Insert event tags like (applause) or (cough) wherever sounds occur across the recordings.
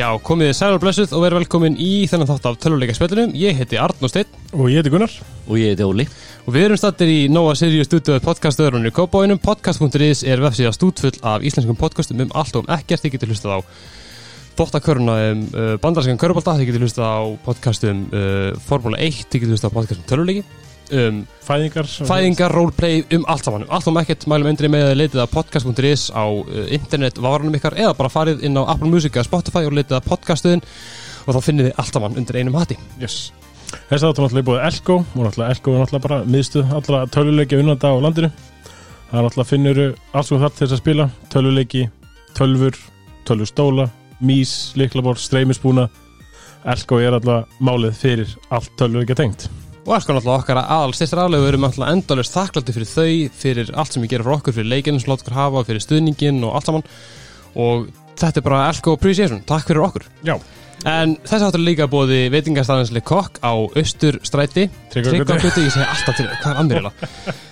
Já, komið þið sælar blessuð og verið velkomin í þennan þátt af töluleika spjallunum. Ég heiti Arnó Steinn Og ég heiti Gunnar Og ég heiti Óli og við erum stattir í Nova Sirius stúdíóið podcastöðurinn í Kópáinum. Podcast.is er vefsíða stúdfull af íslenskum podcastum um allt og um ekkert. Þið getur hlustað á þóttaköruna um uh, bandarskan körubalda, þið getur hlustað á podcastum uh, Formula 1, þið getur hlustað á podcastum töluleiki, um Fæðingar fæðingar, roleplay, um allt saman. Um allt og um ekkert mælum endri með að leitið að podcast.is á uh, internet varanum ykkar eða bara farið inn á Apple Music eða Spotify og leitið að podcastuðin og þá finnið þið allt saman undir einum hati. yes. Þess að þetta er náttúrulega búið Elko og náttúrulega Elko er náttúrulega bara miðstuð allra töluleiki vinnanda á landinu Það er náttúrulega finnur allt sem þarf til þess að spila Töluleiki, tölfur, tölvustóla, mís, liklaból, streymisbúna Elko er alltaf málið fyrir allt tölvuleika tengt Og er sko náttúrulega okkar aðal styrsta aðlega við erum náttúrulega endalist þakklandi fyrir þau, fyrir allt sem við gerum fyrir okkur, fyrir leikinn sem látt okkur hafa, fyrir stuðningin og allt saman. Og þetta er bara Elko Appreciation, takk fyrir okkur. Já, En þess aftur líka bóði veitingastæðansli kokk á Austurstræti. Tryggvagötu. Tryggvagötu, ég segi alltaf til hvað er anmirila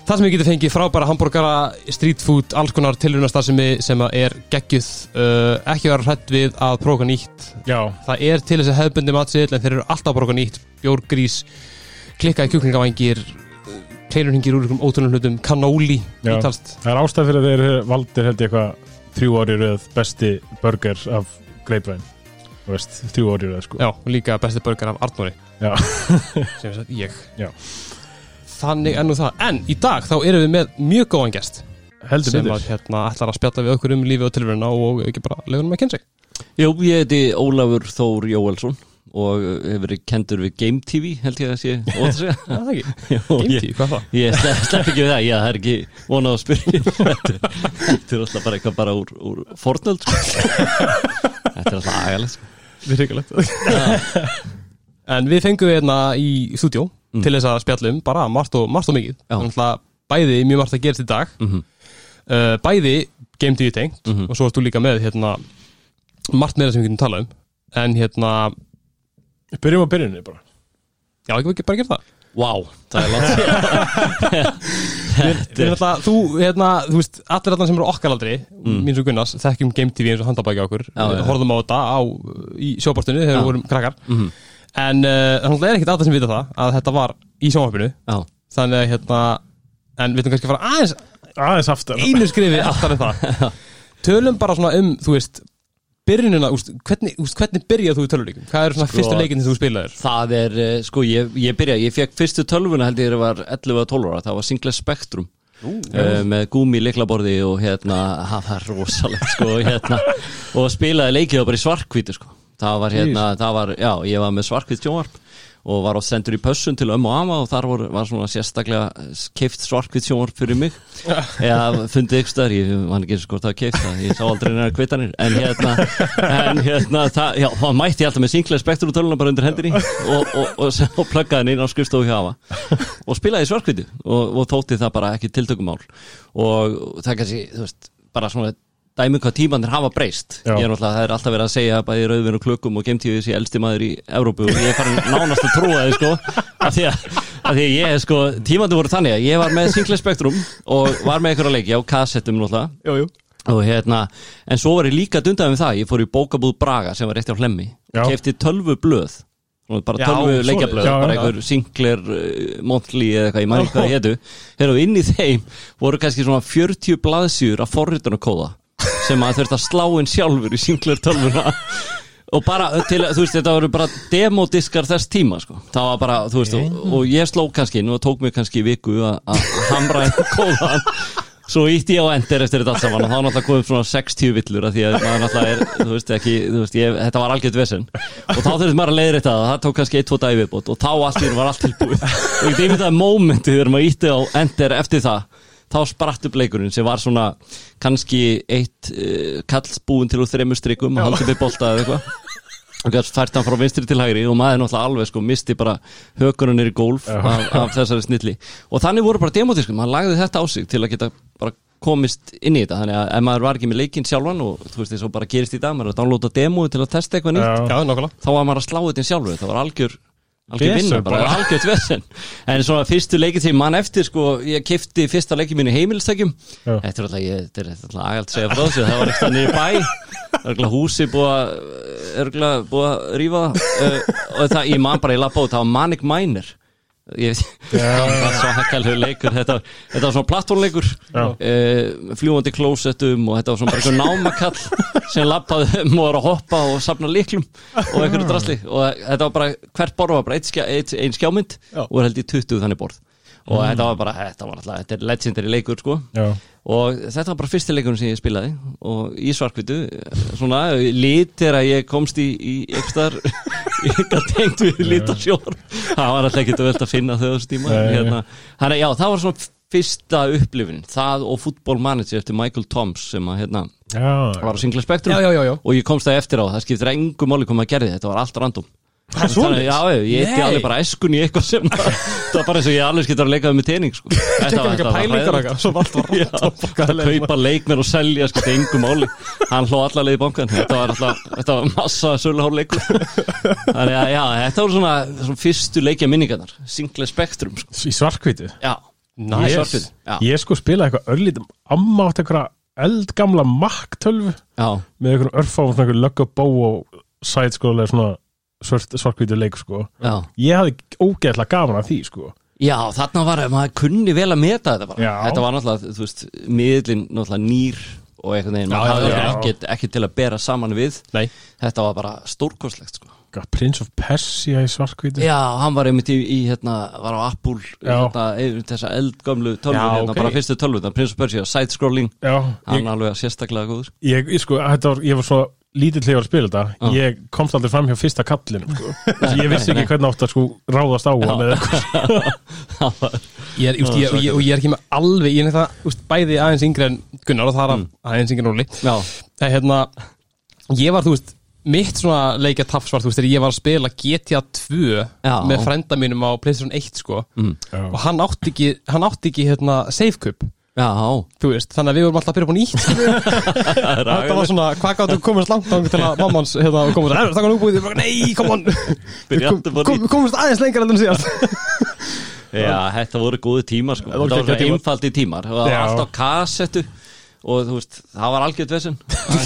Það sem við getum fengið frábæra hambúrgara, street food, alls konar tilrunastarðsemi sem að er geggjuð uh, ekki vera hrætt við að prófa nýtt. Já, Það er til þessi hefbundi matsill en þeir eru alltaf að prófa nýtt. Bjórgrís, klikkaði kjúklingavangir kleinurhingir úr einhverjum ótrúnum hlutum, kanóli ítalst það er ástæð fyrir að þeir valdir held ég eitthvað þrjú ári röð besti burger af veist, þrjú ári röð sko. Já, og líka besti burger af Arnóri. Já. (laughs) sem sagt ég. Já. Þannig ennú það. En í dag þá erum við með mjög góðan gest Heldur sem að hérna ætlar að spjalla við okkur um lífið og tilveruna og ekki bara legunum að kynna sig Jú, ég heiti Ólafur Þór Jóelsson Og hefur verið kendur við Game TV Held ég að sé (laughs) Já, það ekki Game ég, TV, hvað það? ég slepp, (laughs) ekki við það, það er ekki vonað að spyrja (laughs) Þetta er- alltaf bara eitthvað bara úr, úr fornöld sko. Þetta er alltaf agalegt sko. Við er hrigalegt En við fengum við hérna í stúdjó Mm. til þess að spjalla um bara margt og, margt og mikið að bæði mjög margt að gerast í dag Mhm. uh, Bæði Game TV tengt Mhm. og svo erst þú líka með hérna margt meira sem við getum talað um En hérna, Byrjum á byrjunni bara. Já, ekki ekki bara gera það. Vá, það er langt. (laughs) Við erum alltaf, þú, hérna, þú veist, allir þarna sem eru okkar aldrei, mm. mín svo Gunnars, þekkjum Game TV eins og handabækja okkur, Já, horfum á þetta á, í sjóborstinu þegar við vorum krakkar, Mhm. en uh, þannig er ekkit alltaf sem vita það, að þetta var í sjónvarpinu, Já, þannig að, hérna, en við veitum kannski að fara aðeins Aðeins aftur. einu skrifi aftar en það. (laughs) Tölum bara svona um, þú veist, byrjunina, úst, hvernig, úst, hvernig byrjað þú í töluleikum? Hvað eru svona Sko- fyrstu leikin sem þú spilaðir? það er, eh, sko, ég, ég byrjaði, ég fekk fyrstu tölvuna held ég þegar ég var 11 að 12 ára, það var Singles Spectrum uh, með gúmi liklaborði og hérna, (laughs) það var rosalegt sko, hérna, og spilaði leikið bara í svarkvítu sko, það var hérna, það var, já, ég var með svarkvít sjónvarp og var á sendur í pössun til ömmu og ama og þar var, var svona sérstaklega keift svarkvít sjónvarp fyrir mig. Eða fundið ykkur stöður, ég var ekki eins og hvort það keift það, ég sá aldrei neina kvitanir en hérna, en hérna það, já, það mætti ég alltaf með singlega spektrum töluna bara undir hendinni og, og, og, (laughs) og pluggaði henni inn á skrifstofu hjá hafa og spilaði í svarkvítu og, og þótti það bara ekki tiltökumál. Og það kannski, þú veist, bara svona dæmi hvað tímanir hafa breyst. Ég er náttúrulega, það er alltaf verið að segja bæði rauðvinn og klukkum og gemtífið sé elsti maður í Evrópu og ég er farin nánast að trúa þið sko. Af því að, af því að ég sko tímanir voru þannig að ég var með Single Spectrum og var með einhverja leiki á kassettum náttúrulega. Jú, jú. og hérna, en svo var ég líka dundað með það, ég fór í bókabúð Braga sem var rétt á hlemmi, kefti tölvu blöð. Bara tölvu leikjablöð, bara einhver singler uh, monthly eða eitthvað, ég maður ekki hvað (laughs) það hétu þegar og inn í þeim voru kannski svona 40 blaðsjur af forritunarkóða sem að þurft að slá inn sjálfur í singler tölvuna. Og bara til, þú veist, þetta voru bara demodiskar þess tíma, sko. Það var bara, þú veist, og, og ég sló kannski og tók mig kannski viku að hamra inn kóðan. Svo ítti ég á endur eftir þetta allt saman og þá náttúrulega komum svona 60 villur að því að maður náttúrulega er, þú veist ekki, þú veist, ég, þetta var algjört vesen. Og þá þurfti maður að leiðri þetta það tók kannski 1-2 dagi viðbútt og þá einu var allt tilbúið. Og ég deymi það mómenti þegar maður ítti á endur eftir það þá spratt upp leikurinn sem var svona kannski eitt uh, kallsbúin til úr þreymur strikum og haldið við bolta eða eitthvað. Og gæst fært hann frá vinstri til hægri og maður náttúrulega alveg sko misti bara hökunum nýri gólf af, af þessari snilli. Og þannig voru bara demodiskum, hann lagði þetta á sig til að geta bara komist inn í þetta. Þannig að ef maður var ekki með leikinn sjálfan og þú veist þess að bara gerist í dag, maður er að downloada demo til að testa eitthvað nýtt, Já. Já, þá var maður að slá þetta inn sjálfur. Það var algjör algjör Vesen vinna, bara. bara. algjört (laughs) vesen. En svona fyrstu leikið því mann eftir sko, ég kifti fyrsta leikið mínu heimilstækjum þetta er alltaf, ég, þetta er alltaf agalt að segja frá þessu, það var eitthvað niður bæ. Örgulega húsi búið að örgulega búið að rífa það uh, og það, ég man bara, ég lappa út, það var Manic Miner ég (laughs) svo hakkalhug leikur þetta, þetta var svona plattformleikur uh, fljúandi klósettum og þetta var svona bara eitthvað námakall sem lappaði um og var að hoppa og safna líklum og einhverju drasli. Og þetta var bara, hvert borð var bara eitt skjá, eitt, ein skjámynd Já. og var held í 20 þannig borð og þetta var bara, þetta var alltaf, þetta er legendary leikur sko. Já, og þetta var bara fyrsti leikurinn sem ég spilaði. Og í svarkvitu svona lit er að ég komst í, í ekstar (laughs) eitthvað tengt við litasjór. Það var alltaf ekki velt að finna þau á þessu tíma hérna, þannig að já, það var svona fyrsta upplifin, það og fútbolmanager eftir Michael Toms sem að hérna já, var á Singla Spektrum Já, já, já, já. Og ég komst það eftir á, það skiptir engu máli hvað maður gerði, þetta var allt random Það er svoleiðis? já, ég eitti alveg bara eskun í eitthvað sem það var bara eins og ég alveg getur að leika með tening sko. Þetta var- var pælingar okkar Svo allt var rátt að kaupa leikmenn og selja sko, þetta er engu máli. Hann hló allar leið í bankan þetta var, alltaf, þetta var massa söluhár leikur. Þannig að já, þetta voru svona, svona fyrstu leikja minningarnar. Single Spectrum sko. í svarkvítu já, Nice. í svartfið. já, Ég sko spilaði eitthvað örlítum Amma átti eitthvað eldgamla Mac 12 já, með eitthvað svona eitthvað lögga bó og sætskólega svona svart, svarkvítu leik sko. Já. Ég hafði ógeðlega gaman af því sko. Já, þarna var, maður kunni vel að meta þetta bara. Já. Þetta var náttúrulega, þú veist, miðlinn náttúrulega nýr og veginn, maður Já, já, já. ekkert, ekkert til að bera saman við. Nei. Þetta var bara stórkostlegt, sko. Eitthvað Prince of Persia í svarkvítu Já, hann var einmitt í, í hérna, var á Apple Já. hérna, yfir þessa eldgömlu tölvu Já, hérna, ok. bara fyrstu tölvu, þannig Prince of Persia, side-scrolling Já, hann ég, alveg sérstaklega góður ég, ég sko, þetta var, ég var svo lítill þegar ég var að spila þetta Já. Ég komst aldrei fram hjá fyrsta kallinu sko. Ég vissi ekki hvernig átt að sko ráðast á hann eða eitthvað. Ég er, ég, og, ég, og ég er ekki með alveg Ég er það, úst, bæði aðeins yngri en Gunnar og það er aðeins yngri en Óli Já, Það er hérna Ég var, þú veist Mitt svona leikja tafsvar, þú veist, þegar ég var að spila GTA 2 Já. með frænda mínum á PlayStation 1, sko. Mm. og hann átti ekki, hann átti ekki hérna, save cup, já, þú veist þannig að við vorum alltaf að byrja nýtt. (laughs) Skilur. þetta var svona, hvað gáttu komast langt á til að mammans, hérna, komast það var nú búið, Ég bara, nei, come on. (laughs) Bara kom, nýtt. komast aðeins lengra en síðast. (laughs) Já, þetta voru góði tímar sko. Þetta voru tímar. einfaldi tímar. Það var alltaf kassettu og þú veist, það var algjört vesinn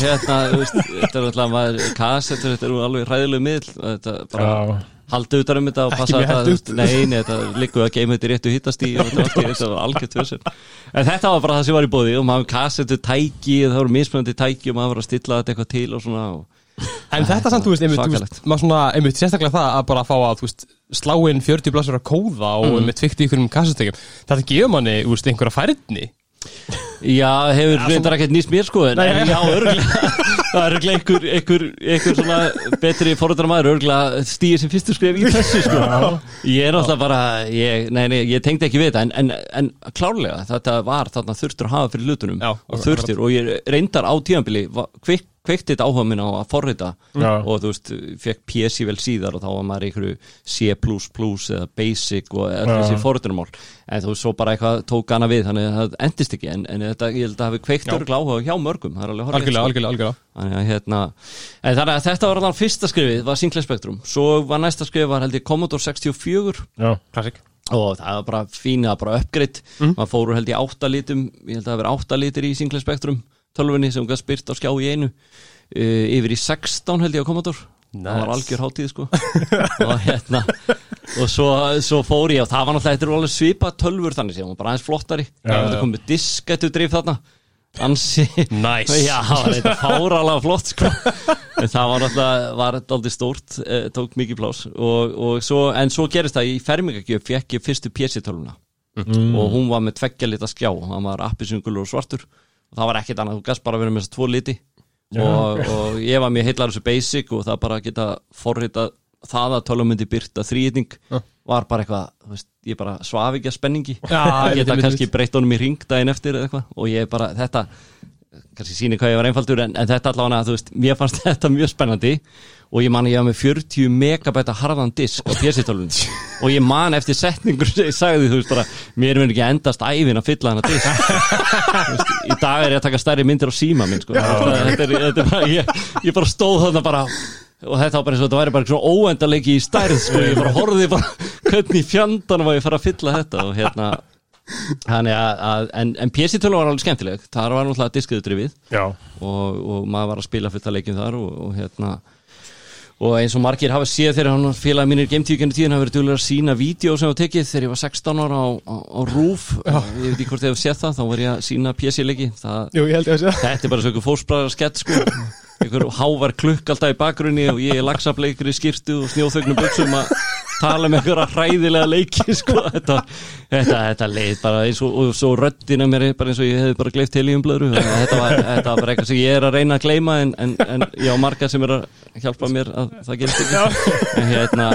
hérna, þú veist, þetta er alltaf maður, kassettur, þetta er nú alveg hræðilegu miðl þetta bara Já, haldið utan um þetta og passa þetta, nei, nei, þetta liggur að geima þetta í réttu hittast í og þetta var algjört vesinn en þetta var bara það sem var í bóði og maður kassettu tæki, það voru mismunandi tæki og maður var að stilla þetta eitthvað til og svona og, En þetta samt, þú veist, einmitt, maður svona, einmitt, sérstaklega það að bara fá að, veist, slá inn 40 blassur að kóða og einmitt fikti ykkur um kassustegjum. Þetta gefur manni, þú veist, einhverja færni. Já, hefur reyndar ekkert nýst mér sko en, Nei, já, örgulega (laughs) það er örgulega einhver, einhver, einhver svona betri forðar maður, örgulega stýðir sem fyrstu skrif í þessu sko. Ég er náttúrulega bara, ég, nei, nei, ég tengdi ekki við þetta en, en, en klárlega þetta var þarna þurftur að hafa fyrir hlutunum Já, og þurftir og ég reyndar á tíðanbili kvik, kveikti þetta áhuga minn á að forrita Já. og þú veist, fekk PC vel síðar og þá var maður einhverju C++ eða Basic og öll Já. þessi forritunarmál en þú veist, svo bara eitthvað tók hana við þannig að það endist ekki en, en þetta, ég held að hafi kveikt Já. örgulega áhuga hjá mörgum það er Algjörlega, algjörlega, algjörlega. Þannig að hérna, en þannig að þetta var alveg fyrsta skrifið, var Sinclair Spectrum svo var næsta skrifið, var held ég Commodore 64 já, Klassik. og það var bara fína, bara uppgreitt Mhm. maður fóru held ég átta litum ég held að það hafi verið átta litir í Sinclair Spectrum tölvunni sem gætt spyrt á skjá í einu uh, yfir í 16 held ég á Commodore það var Nice. algjör hátíð sko (laughs) og hérna og svo, svo fór ég og það var náttúrulega er svipa tölvur þannig sem var bara aðeins flottari það já. kom með diskættu drif þarna ansi Nice. já, það var þetta fáralega flott sko en það var þetta aldrei stórt, eh, tók mikið plás og, og svo, en svo gerist það í fermingagjöf fekk ég fyrstu PC-tölvuna mm. og hún var með tveggja lita skjá hann var appisungulur og svartur það var ekkert annað, þú gæst bara að vera með þess að tvo liti. Já, og, og ég var mjög heillar þessu basic og það bara að geta forrita það að tölum myndi byrta þrýðning Já. var bara eitthvað, þú veist, ég bara svaf ekki að spenningi. Já, geta kannski breytt honum í ring daginn eftir eða eitthvað. Og ég bara, þetta kannski síni hvað ég var einfaldur en, en þetta allavega, þú veist, mér fannst (laughs) þetta mjög spennandi og ég man að ég var með 40 megabæta harðan disk á PC-tölun og ég man eftir setningur sem ég sagði, þú veist bara, mér verður ekki endast ævin að fylla hana disk. Veist, í dag er ég að taka stærri myndir á síma minn sko. þetta, er, þetta er bara, ég, ég bara stóð þarna bara og þetta var bara eins og þetta væri bara svona óendalegi í stærð sko, ég bara horfði bara hvernig í fjandanum var ég fara að fylla þetta og hérna þannig að, en, en PC-tölu var alveg skemmtileg. Þar var náttúrulega diskiðu drifið Já, og, og maður var að spila fullt að leikjum þar og, og hérna og eins og margir hafa séð þegar hann félagi mínir gametíkinu tíðin hafa verið duglega að sína vídeo sem var tekið þegar ég var 16 ára á, á, á RÚF ég veit ekki hvort þið hefur séð það, þá var ég að sína það segja Þetta er bara svo ykkur fósbræðar skett sko. Ykkur hávar klukk alltaf í bakgrunni og ég er lagsafleikur í skýrtu og snjóþögnum buksum að tala með að hræðilega leiki sko. (laughs) Þetta, þetta, þetta leið bara eins og, og svo röddina mér bara eins og ég hefði bara gleift til í umblöðru þetta var, þetta var bara eitthvað sem ég er að reyna að gleima en, en, en ég á marga sem er að hjálpa mér að það ekki. En, hérna,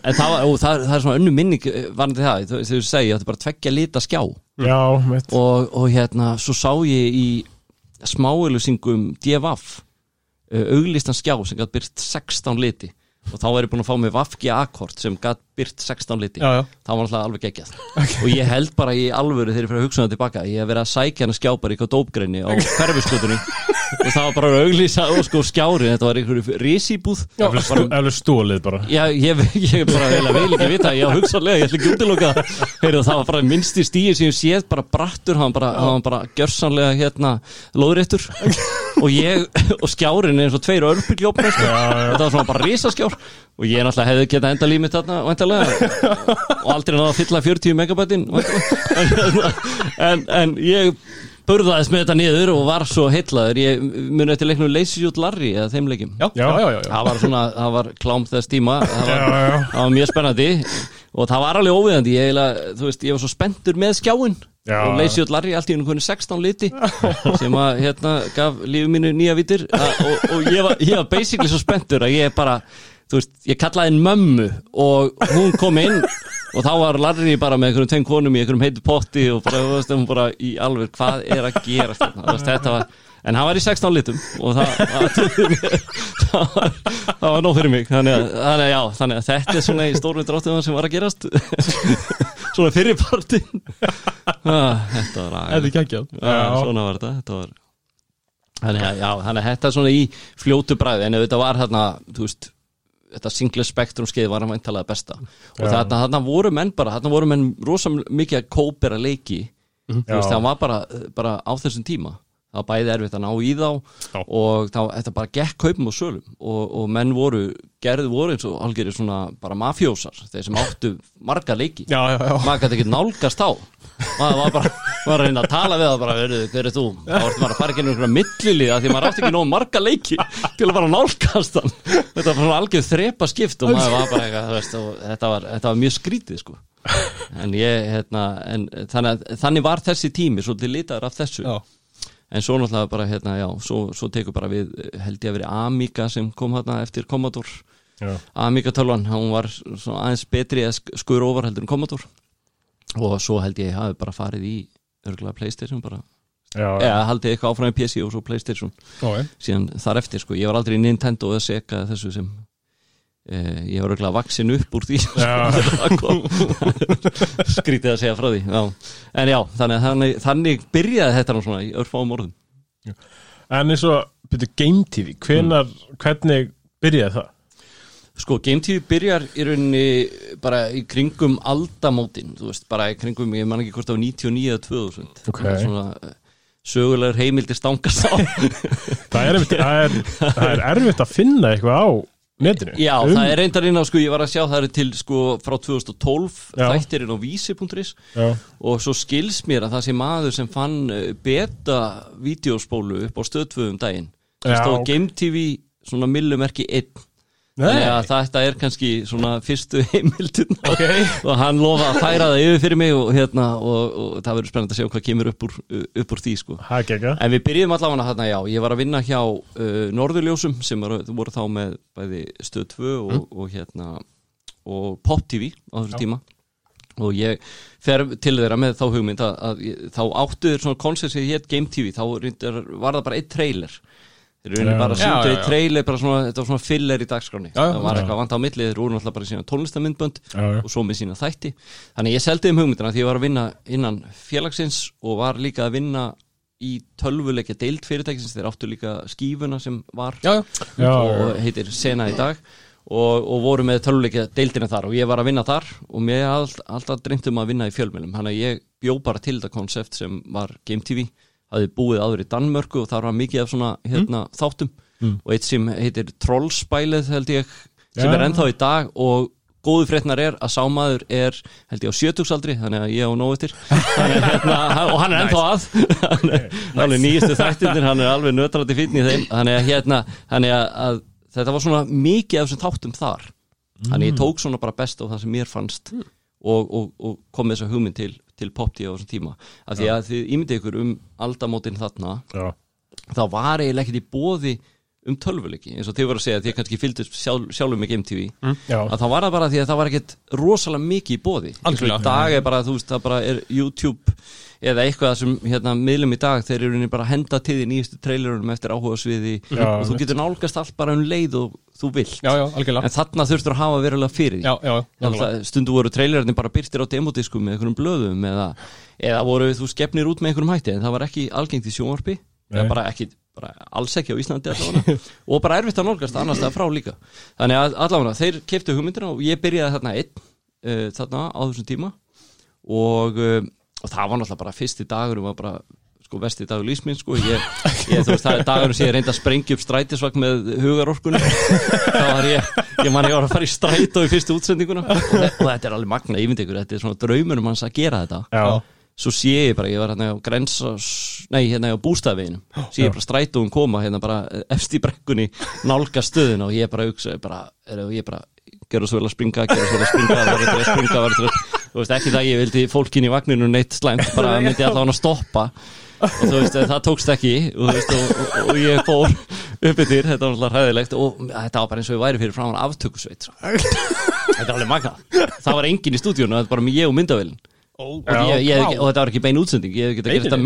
en, það, var, ó, það, það er svona önnu minning varandi það, þegar þú segja þetta er bara tveggja lita skjá. Já, og, og hérna svo sá ég í smáilusingum DFF uh, auglistan skjá sem gætt byrt 16 liti og þá er ég búin að fá mig Vafki akkord sem gætt byrt 16 liti. Já, já. Það var alltaf alveg geggjað. Og ég held bara í alvöru þegar ég fyrir að hugsa það tilbaka ég hef verið að sækja hana skjá bara í eitthvað dópgreini á hverfiskutunni og það var bara að auglýsa og sko skjári þetta var einhverju risibúð eflaust stólið bara Já, ég, ég bara vel að ekki vita Já, hugsaðlega, ég ætla ekki útiloka Heyrðu, það var bara minnsti stíi sem ég séð bara brattur, hann bara, hann bara gjörsanlega hérna, lóðréttur. Og ég, og skjárin er eins og tveir örpiljópar, sko. þetta var svona bara risaskjár og ég náttúrulega hefði getað enda límið þarna, og aldrei náða að fylla 40 megabætin en, en ég burðaðist með þetta niður og var svo heillaður. Ég muni eftir leiknum Lazy Youth Larry eða þeim leikim Já, já, já, það var svona, það var klám þess tíma. Það var, Já, já. það var mjög spennandi. Og það var alveg óviðandi. Ég, veist, ég var svo spenntur með skjáin Já. og Lazy Youth Larry allt í einhvern 16 liti sem að hérna gaf lífið mínu nýja vitir að, og, og ég, var, ég var basically svo spenntur að ég bara þú veist, ég kallaði henn mömmu og hún kom inn og þá var Larry bara með einhverjum tveim konum í einhverjum heitu potti og bara, þú veist, hún bara í alveg, hvað er að gera þetta, veist, þetta var En hann var í 16 litum og það, það, var, var nóg fyrir mig. Þannig að, þannig, að, já, þannig að þetta er svona í stórmið dráttum sem var að gerast. (laughs) Svona fyrir partin ah, Þetta var geggjað. Já, svona var þetta, þetta var... Þannig að, já, þannig að þetta er svona í fljótu bræði en þetta var þarna, þú veist þetta single spektrum skeið var hann væntalega besta. Og Já. þarna, þarna voru menn bara þarna voru menn rosa mikið að kópera leiki. Þú veist, Já. það var bara, bara á þessum tíma. Það var bæði erfitt að ná í þá Já. og þá, þetta bara gekk kaupum og sölum. Og, og menn voru, gerði voru eins og algjörir svona bara mafjósar þeir sem áttu marga leiki. Já, já, já. Maður gæti ekki nálgast á maður var bara var að reyna að tala við það bara, "Heyrðu, hver er þú? þá ertu maður að fara ekki einhverja milliliða því maður átti ekki nóg marga leiki til að bara nálgast hann. Þetta var svona algjör þrepa skipt og maður var bara eitthvað, veist, þetta var, þetta var mjög skrítið sko. En ég, hérna, en þannig, að- þannig var þessi tími svo til litaður af þessu. Já, en svo náttúrulega bara, hérna, já, svo, svo tekur bara við, held ég að veri Amiga sem kom hérna eftir Commodore. Já. Amiga tölvan, hún var aðeins betri að sk- skur ofar heldur en Commodore. Og svo held ég hafi bara farið í örgulega Playstation bara, Já, eða haldið eitthvað áfram í PC og svo Playstation. Ok síðan þar eftir, sko, ég var aldrei í Nintendo eða Sega þessu sem eh, ég var örgulega vaksin upp úr því Já. (laughs) (laughs) Skrítið að segja frá því já. en já, þannig, þannig, þannig byrjaði þetta nú svona í örfáum orðum. En eins og, byrju, Game TV hvenar, hvernig byrjaði það? Sko, Game TV byrjar í rauninni bara í kringum aldamótin, þú veist, bara í kringum, ég man ekki hvort það var 99 eða 2000 Ok. Það svona eh, sögulegur heimildir stangast á (laughs) Það er, einmitt- það er, það er erfitt að finna eitthvað á netinu Já, Um- það er reyndar inn á, sko, ég var að sjá það er til, sko, frá 2012 Já. þættir inn á vísi.is og svo skils mér að það sé maður sem fann eh, beta vídeospólu upp á stöðtvöðum daginn Já, stóð ok. Game TV svona millumerki 1 Nei. Þannig að þetta er kannski svona fyrstu (laughs) heimildin Ok. og hann lofa að færa það yfir fyrir mig og, hérna, og, og það verður spennandi að sjá hvað kemur upp úr, upp úr því sko. gegga En við byrjuðum allavega þarna já, ég var að vinna hjá uh, Norðurljósum sem var, voru þá með bæði stöð 2 og, og hérna og Pop TV á þessu Já. tíma og ég fer til þeirra með þá hugmynd að, að ég, þá áttu þeir svona koncept sem hétt Game TV, þá var það bara eitt trailer þeir eru bara að já, í svona, þetta var svona filler í dagskráni Já, það var Já. eitthvað vant á milli, þeir voru náttúrulega bara sína tónlistamindbönd og svo með sína þætti. Þannig ég seldi um hugmyndina því ég var að vinna innan félagsins og var líka að vinna í tölvuleikja deild fyrirtækisins. Þeir áttu líka skífuna sem var Já, og heitir Sena í dag. Og, og voru með tölvuleikja deildina þar og ég var að vinna þar og mér all, alltaf dreymt um að vinna í fjölmjölum hann að ég bjó bara til þetta konsept sem var Game TV, hafði búið áður í Danmörku og þar var mikið af svona hérna, þáttum. Mm. og eitt sem heitir Trollspælið held ég sem Já. er ennþá í dag og góðu fréttnar er að sámaður er held ég á sjötugsaldri þannig að ég á nóg eftir. Hérna, (laughs) og hann er ennþá að. (laughs) Hann er alveg nýjustu þættinir hann er alveg nötrandi fínn í þeim. Þannig að, hérna, þannig að, þetta var svona mikið af þessum þáttum þar. Þannig að ég tók svona bara best á það sem mér fannst og, og, og kom þessa hugmynd til, til pop-tí á þessum tíma. Af því að þið ímyndið ykkur um aldamótin þarna já, þá var eiginlega ekkert í bóði um tölvuleiki eins og þið voru að segja að þið kannski fylgdust sjálf, sjálfum með Game TV já, að þá var það bara því að það var ekkert rosalega mikið í bóði í dag er bara, þú veist, það bara er YouTube eða eitthvað sem hérna miðlum í dag þeir eru bara að henda til því nýjustu trailerunum eftir áhuga sviði Já, og þú getur nálgast allt bara um leið og þú vilt. Já, já, en þarna þurftur að hafa verulega fyrir því. Stundu voru trailerarnir bara byrtir á demodiskum með einhverjum blöðum eða, eða voru þú skepnir út með einhverjum hætti en það var ekki algengt í sjónvarpi. Bara ekki, bara alls ekki á Íslandi (laughs) og bara erfitt að nálgast annars það frá líka. Þannig að allavega þeir keftu hugmyndina og ég byrjaði þarna einn uh, þarna á þessum tíma. Og, uh, og það var náttúrulega bara fyrsti dagur var bara sko vesti dagur lísminn sko. Ég, ég þú veist það er dagur sem ég reyndi að sprengja upp strætisvagn með hugarorkunni. Þá var ég, ég man ég var að fara í strætó í fyrstu útsendinguna. Og, og þetta er alveg magna yfir ykkur, þetta er svona draumunum hans að gera þetta. Já, svo sé ég bara, ég var hérna á grensa nei, hérna á bústæðveginum sé ég bara strætóum koma, hérna bara efst í brekkunni, nálga stöðuna og ég bara hugsa, bara, er, ég bara gera svo vel að springa, gera svo vel að springa að að þú veist ekki það ég vildi fólkin í vagninu neitt slæmt bara (laughs) myndi allavega að stoppa. Og þú veist, það tókst ekki. Og, veist, og, og, og ég fór upp yfir, þetta var alltaf hræðilegt. Og þetta var bara eins og ég væri fyrir framan aftökusveit sko. (laughs) þetta var alveg magna það var enginn í stúdíunum, þetta var bara ég og og, ég, ég, vá. og þetta var ekki bein útsending ég hef getað gert Nei, þetta nei.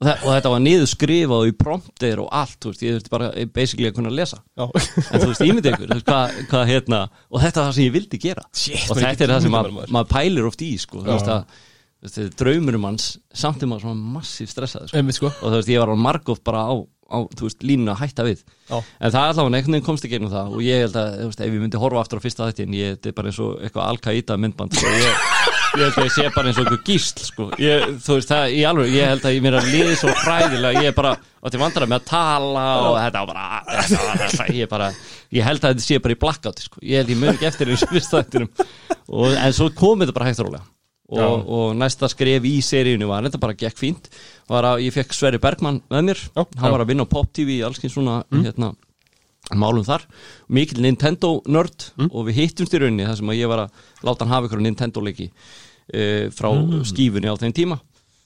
Og, þa- og þetta var niður skrifað í prompter og allt, þú veist, ég þurfti bara basically að kunna lesa. En þú veist, ímyndið ykkur, þú veist, hvað, hvað hérna og þetta er það sem ég vildi gera. Shit, og þetta er það sem maður, maður. pælir oft í sko, þú veist að er draumurum hans samt er maður svona massíf stressaði sko. Einmitt, sko. Og þú veist, ég var á margóft bara á, á þú veist, línuna að hætta við Já. en það er allavega einhvern veginn komst ekki gegnum það og ég held að, þú veist, ef ég myndi horfa aftur á fyrsta þettin ég, þetta er bara eins og eitthvað Al-Qaida myndband sko. ég, ég held að ég sé bara eins og eitthvað gísl sko. ég, þú veist, það, ég alveg ég held að ég mér að liði svo fræðilega ég er bara, átti vandrar með að tala og þetta var bara, þetta þetta, ég bara ég held að þetta sé bara í blackouti sko. ég held ég mjög ekki eftir eins og fyrsta þettinum og, en svo kom þetta bara hægt og, og næsta skref í seríunni var þetta bara gekk fínt var að ég fekk Sverri Bergmann með mér. Já. hann var að vinna á Pop TV í alls kyns svona hérna, málum þar. Mikil Nintendo nörd og við hittumst í rauninni þar sem að ég var að láta hann hafa ykkur Nintendo leiki uh, frá skífunni á þeim tíma.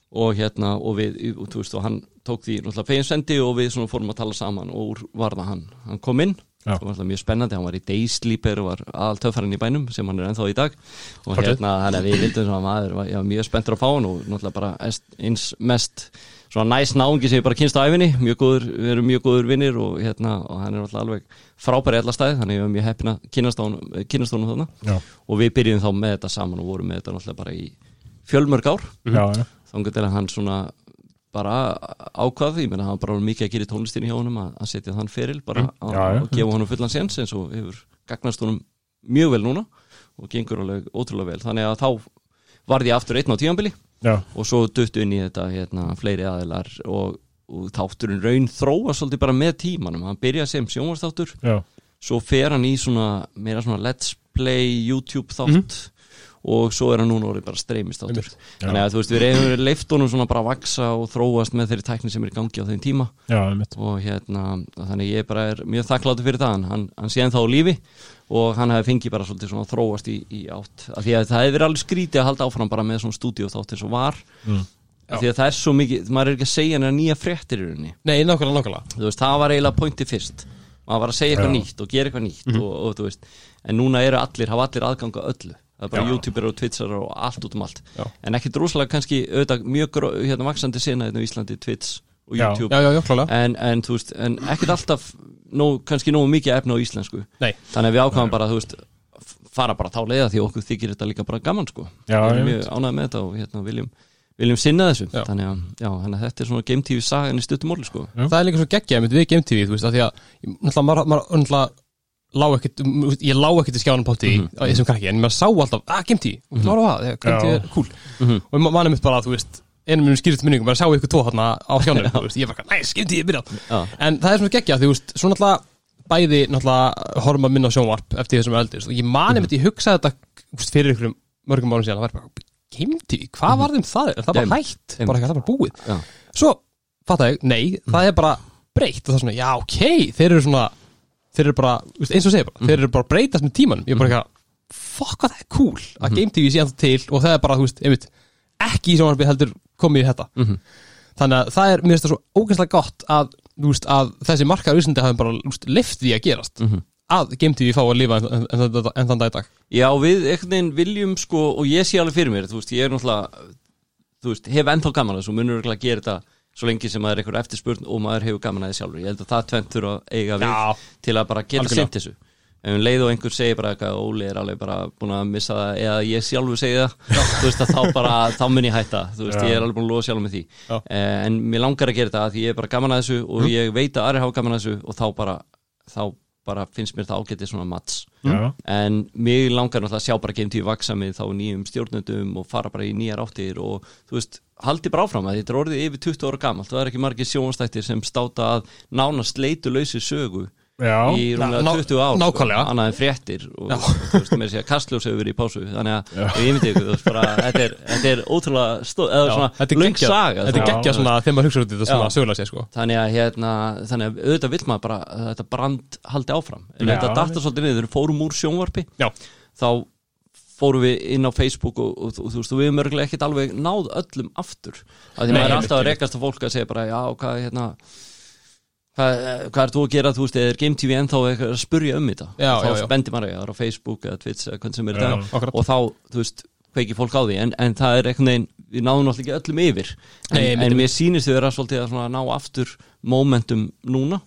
Og hérna og við, og, þú veist, og hann tók því náttúrulega feginsendi og við svona fórum að tala saman og úr var það hann. Hann kom inn Já. Það var alltaf mjög spennandi, hann var í Daysleeper og var aðal töffarinn í bænum sem hann er ennþá í dag. Og Fortið. hérna, þannig að við vildum svona maður, var- ég var mjög spenntur að fá hann og náttúrulega bara eins mest svona næs náungi sem ég bara kynst á æfinni mjög góður, við erum mjög góður vinnir og hérna, og hann er náttúrulega alveg frábæri alla staði, þannig að ég var mjög heppin að kynnast á honum- kynnast honum þarna. Og við byrjum þá með þetta saman og vorum með þetta náttúrulega bara í fjölmörg ár. Þannig að hann svona bara ákvað, ég meina hann var bara mikið að gera í tónlistinni hjá honum að, að setja þann feril bara Mm, að, já, já. að gefa honum fullan séns eins og hefur gagnast honum mjög vel núna og gengur alveg ótrúlega vel. Þannig að þá varði ég aftur einn á tíðanbili já, og svo duttu inn í þetta hérna, fleiri aðilar og, og þátturinn raun þróa svolítið bara með tímanum. Hann byrjaði sem sjónvarsþáttur svo fer hann í svona meira svona let's play YouTube þátt og svo er hann núna orðið bara streymist Einmitt. þannig að þú veist við reyðum leift honum svona bara að vaksa og þróast með þeirri tækni sem er í gangi á þeim tíma. Já, og hérna þannig ég bara er mjög þakkláttur fyrir það. Hann, hann sé ennþá á lífi og hann hefði fengið bara svolítið svona að þróast í, í átt. Af því að það hefði verið alveg skrítið að halda áfram bara með svona stúdíu þátt eins og var. Mm. af því að það er svo mikið, maður er ekki að segja nýja fréttir í rauninni. Maður var að segja eitthvað nýtt og gera eitthvað nýtt og, og þú veist, en núna eru allir, hafa allir aðganga öllu það er bara Já. youtuber og twitchar og allt út um allt Já. en ekki droslega kannski auðvitað mjög hérna vaksandi sinna hérna á Íslandi, Twitch og. YouTube Já, en, en veist, en ekkert alltaf nóg, kannski nógu mikið efna á íslensku Nei, þannig að við ákvæðum bara, þú veist fara bara þá leiða því okkur þykir þetta líka bara gaman sko við erum mjög ánægð með þetta og hérna viljum viljum sinna þessu Já. þannig að, já, þannig að þetta er svona Game TV sagan í stuttumóli sko. Það er líka svo geggjað með við Game TV þú veist, af því að náttúrulega lá ekkit, um, ég lá ekkit í skjáðan pátti mm Mhm. þessum krakki, en maður sá alltaf, að Game TV og klára það, þegar Game TV Já. er cool. Mhm. og ma- mann er mitt bara, þú veist einum minnum skýrist minningum, bara sá ykkur tvo þarna á skjánum, (laughs) ég var bara, næs, Game TV er byrjað Já, en það er svona geggjað, þú veist, svo náttúrulega bæði náttúrulega horfum að minna á sjónvarp eftir þessum og ég mani mitt, ég hugsaði þetta veist, fyrir ykkur mörgum árum síðan, það var bara Game TV, hvað var þeim það? Er það bara Einmitt, hægt? Bara ekki, það ég, það bara breytt. Og það er svona, já ok, þeir eru svona þeir eru bara, eins og segja bara þeir eru bara breytast með tímanum, ég er bara eitthvað fuck hvað það er cool, að Game TV sé ennþá til og það er bara, þú veist, einmitt ekki í sjónvarpi heldur komið í þetta. Mhm. þannig að það er, mér finnst það svo ógæslega gott að, þú veist, að þessi markaður í Íslandi hafi bara, þú veist, lift því að gerast Mhm. að Game TV fá að lifa en, en, en, en, en þann dag í dag. Já við einhvern veginn viljum sko, og ég sé alveg fyrir mér þú veist, ég er náttúrulega þú veist, hef ennþá gaman að þessu munur örugglega að gera þetta svo lengi sem maður er einhver eftirspurn og maður hefur gaman að því sjálfur. Ég held að það tvent þurfa að eiga við Já. til að bara geta sent þessu. Ef um leið og einhver segir bara eitthvað Óli er alveg bara búin að missa það eða ég sjálfur segi það veist að þá bara, þá mun ég hætta. Veist, ég er alveg búin að lofa sjálfur með því. Já. eh, en mér langar að gera þetta því ég er bara gaman að þessu og ég veit að aðri hafa gaman að þessu og þá bara, þá bara finnst mér það ágætið svona mats Já, en mig langar náttúrulega að sjá bara Game TV vaksa með þá nýjum stjórnendum og fara bara í nýjar áttir og þú veist, haldi bara áfram að þetta er orðið yfir 20 ára gamalt. Það er ekki margir sjónstættir sem státa að nánast leitulausi sögu já, í rúmlega ná- 20 ár nákvæmlega. sko, annað en fréttir og þú veist, mér sé að Kastljós hefur verið í pásu þannig að ég myndi ykkur, þú veist, bara þetta er, þetta er ótrúlega stóð, eða Já, svona þetta er saga þetta er sko. geggjað svona þegar maður hugsa út í þetta svona sögulega sér sko. Þannig að hérna, þannig að auðvitað vill maður bara að þetta brand haldi áfram. En Já. þetta datta svolítið niður, fórum úr sjónvarpi Já. þá fórum við inn á Facebook og, og, og þú veist, við höfum örgulega ekkert alveg náð öllum aftur. Af því Nei, maður er alltaf að rekast á fólk að segja bara, já, hvað er hérna hvað, hvað er þú að gera, þú veist, eða er Game TV ennþá eitthvað að spurja um þetta? Já, þá já, já. bendir maður að það er á Facebook eða Twitch eða hvernig sem er Já. þetta og þá, þú veist, kveiki fólk á því. En, en það er einhvern veginn, við náðum náttúrulega ekki öllum yfir. En, Nei, en mér sýnist þið vera svolítið að svona ná aftur momentum núna.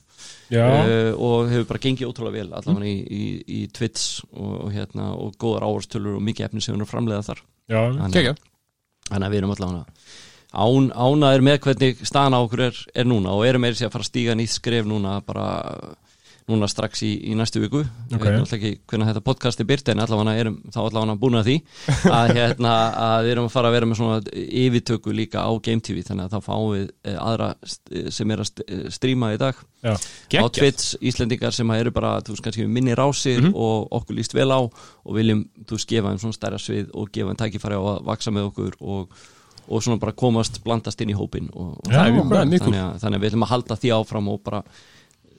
Já, uh, og hefur bara gengið ótrúlega vel allavega í, í, í Twitch og, og, hérna, og góðar áherstölur og mikið efni sem er framleiða þar. Já, þannig, þannig að við erum allavega án, ánaðir með hvernig staðan á okkur er, er núna og erum sér að fara að stíga nýtt skref núna bara núna strax í, í næstu viku ég Ok. veit náttúrulega ekki hvernig þetta podcast er byrt en allavega erum þá allavega búin að því (laughs) að, hérna, að við erum að fara að vera með svona yfirtöku líka á Game TV þannig að þá fáum við eh, aðra st- sem er að st- stríma í dag já, á. Twitch, Íslendingar sem eru bara þú veist kannski minni rásir Mhm. og okkur líst vel á og viljum þú veist gefa þeim svona stærra svið og gefa þeim tækifæri á að vaksa með okkur og, og svona bara komast, blandast inn í hópin og, og Já, það er mjög- mjög þannig, að, við ætlum að halda því áfram og bara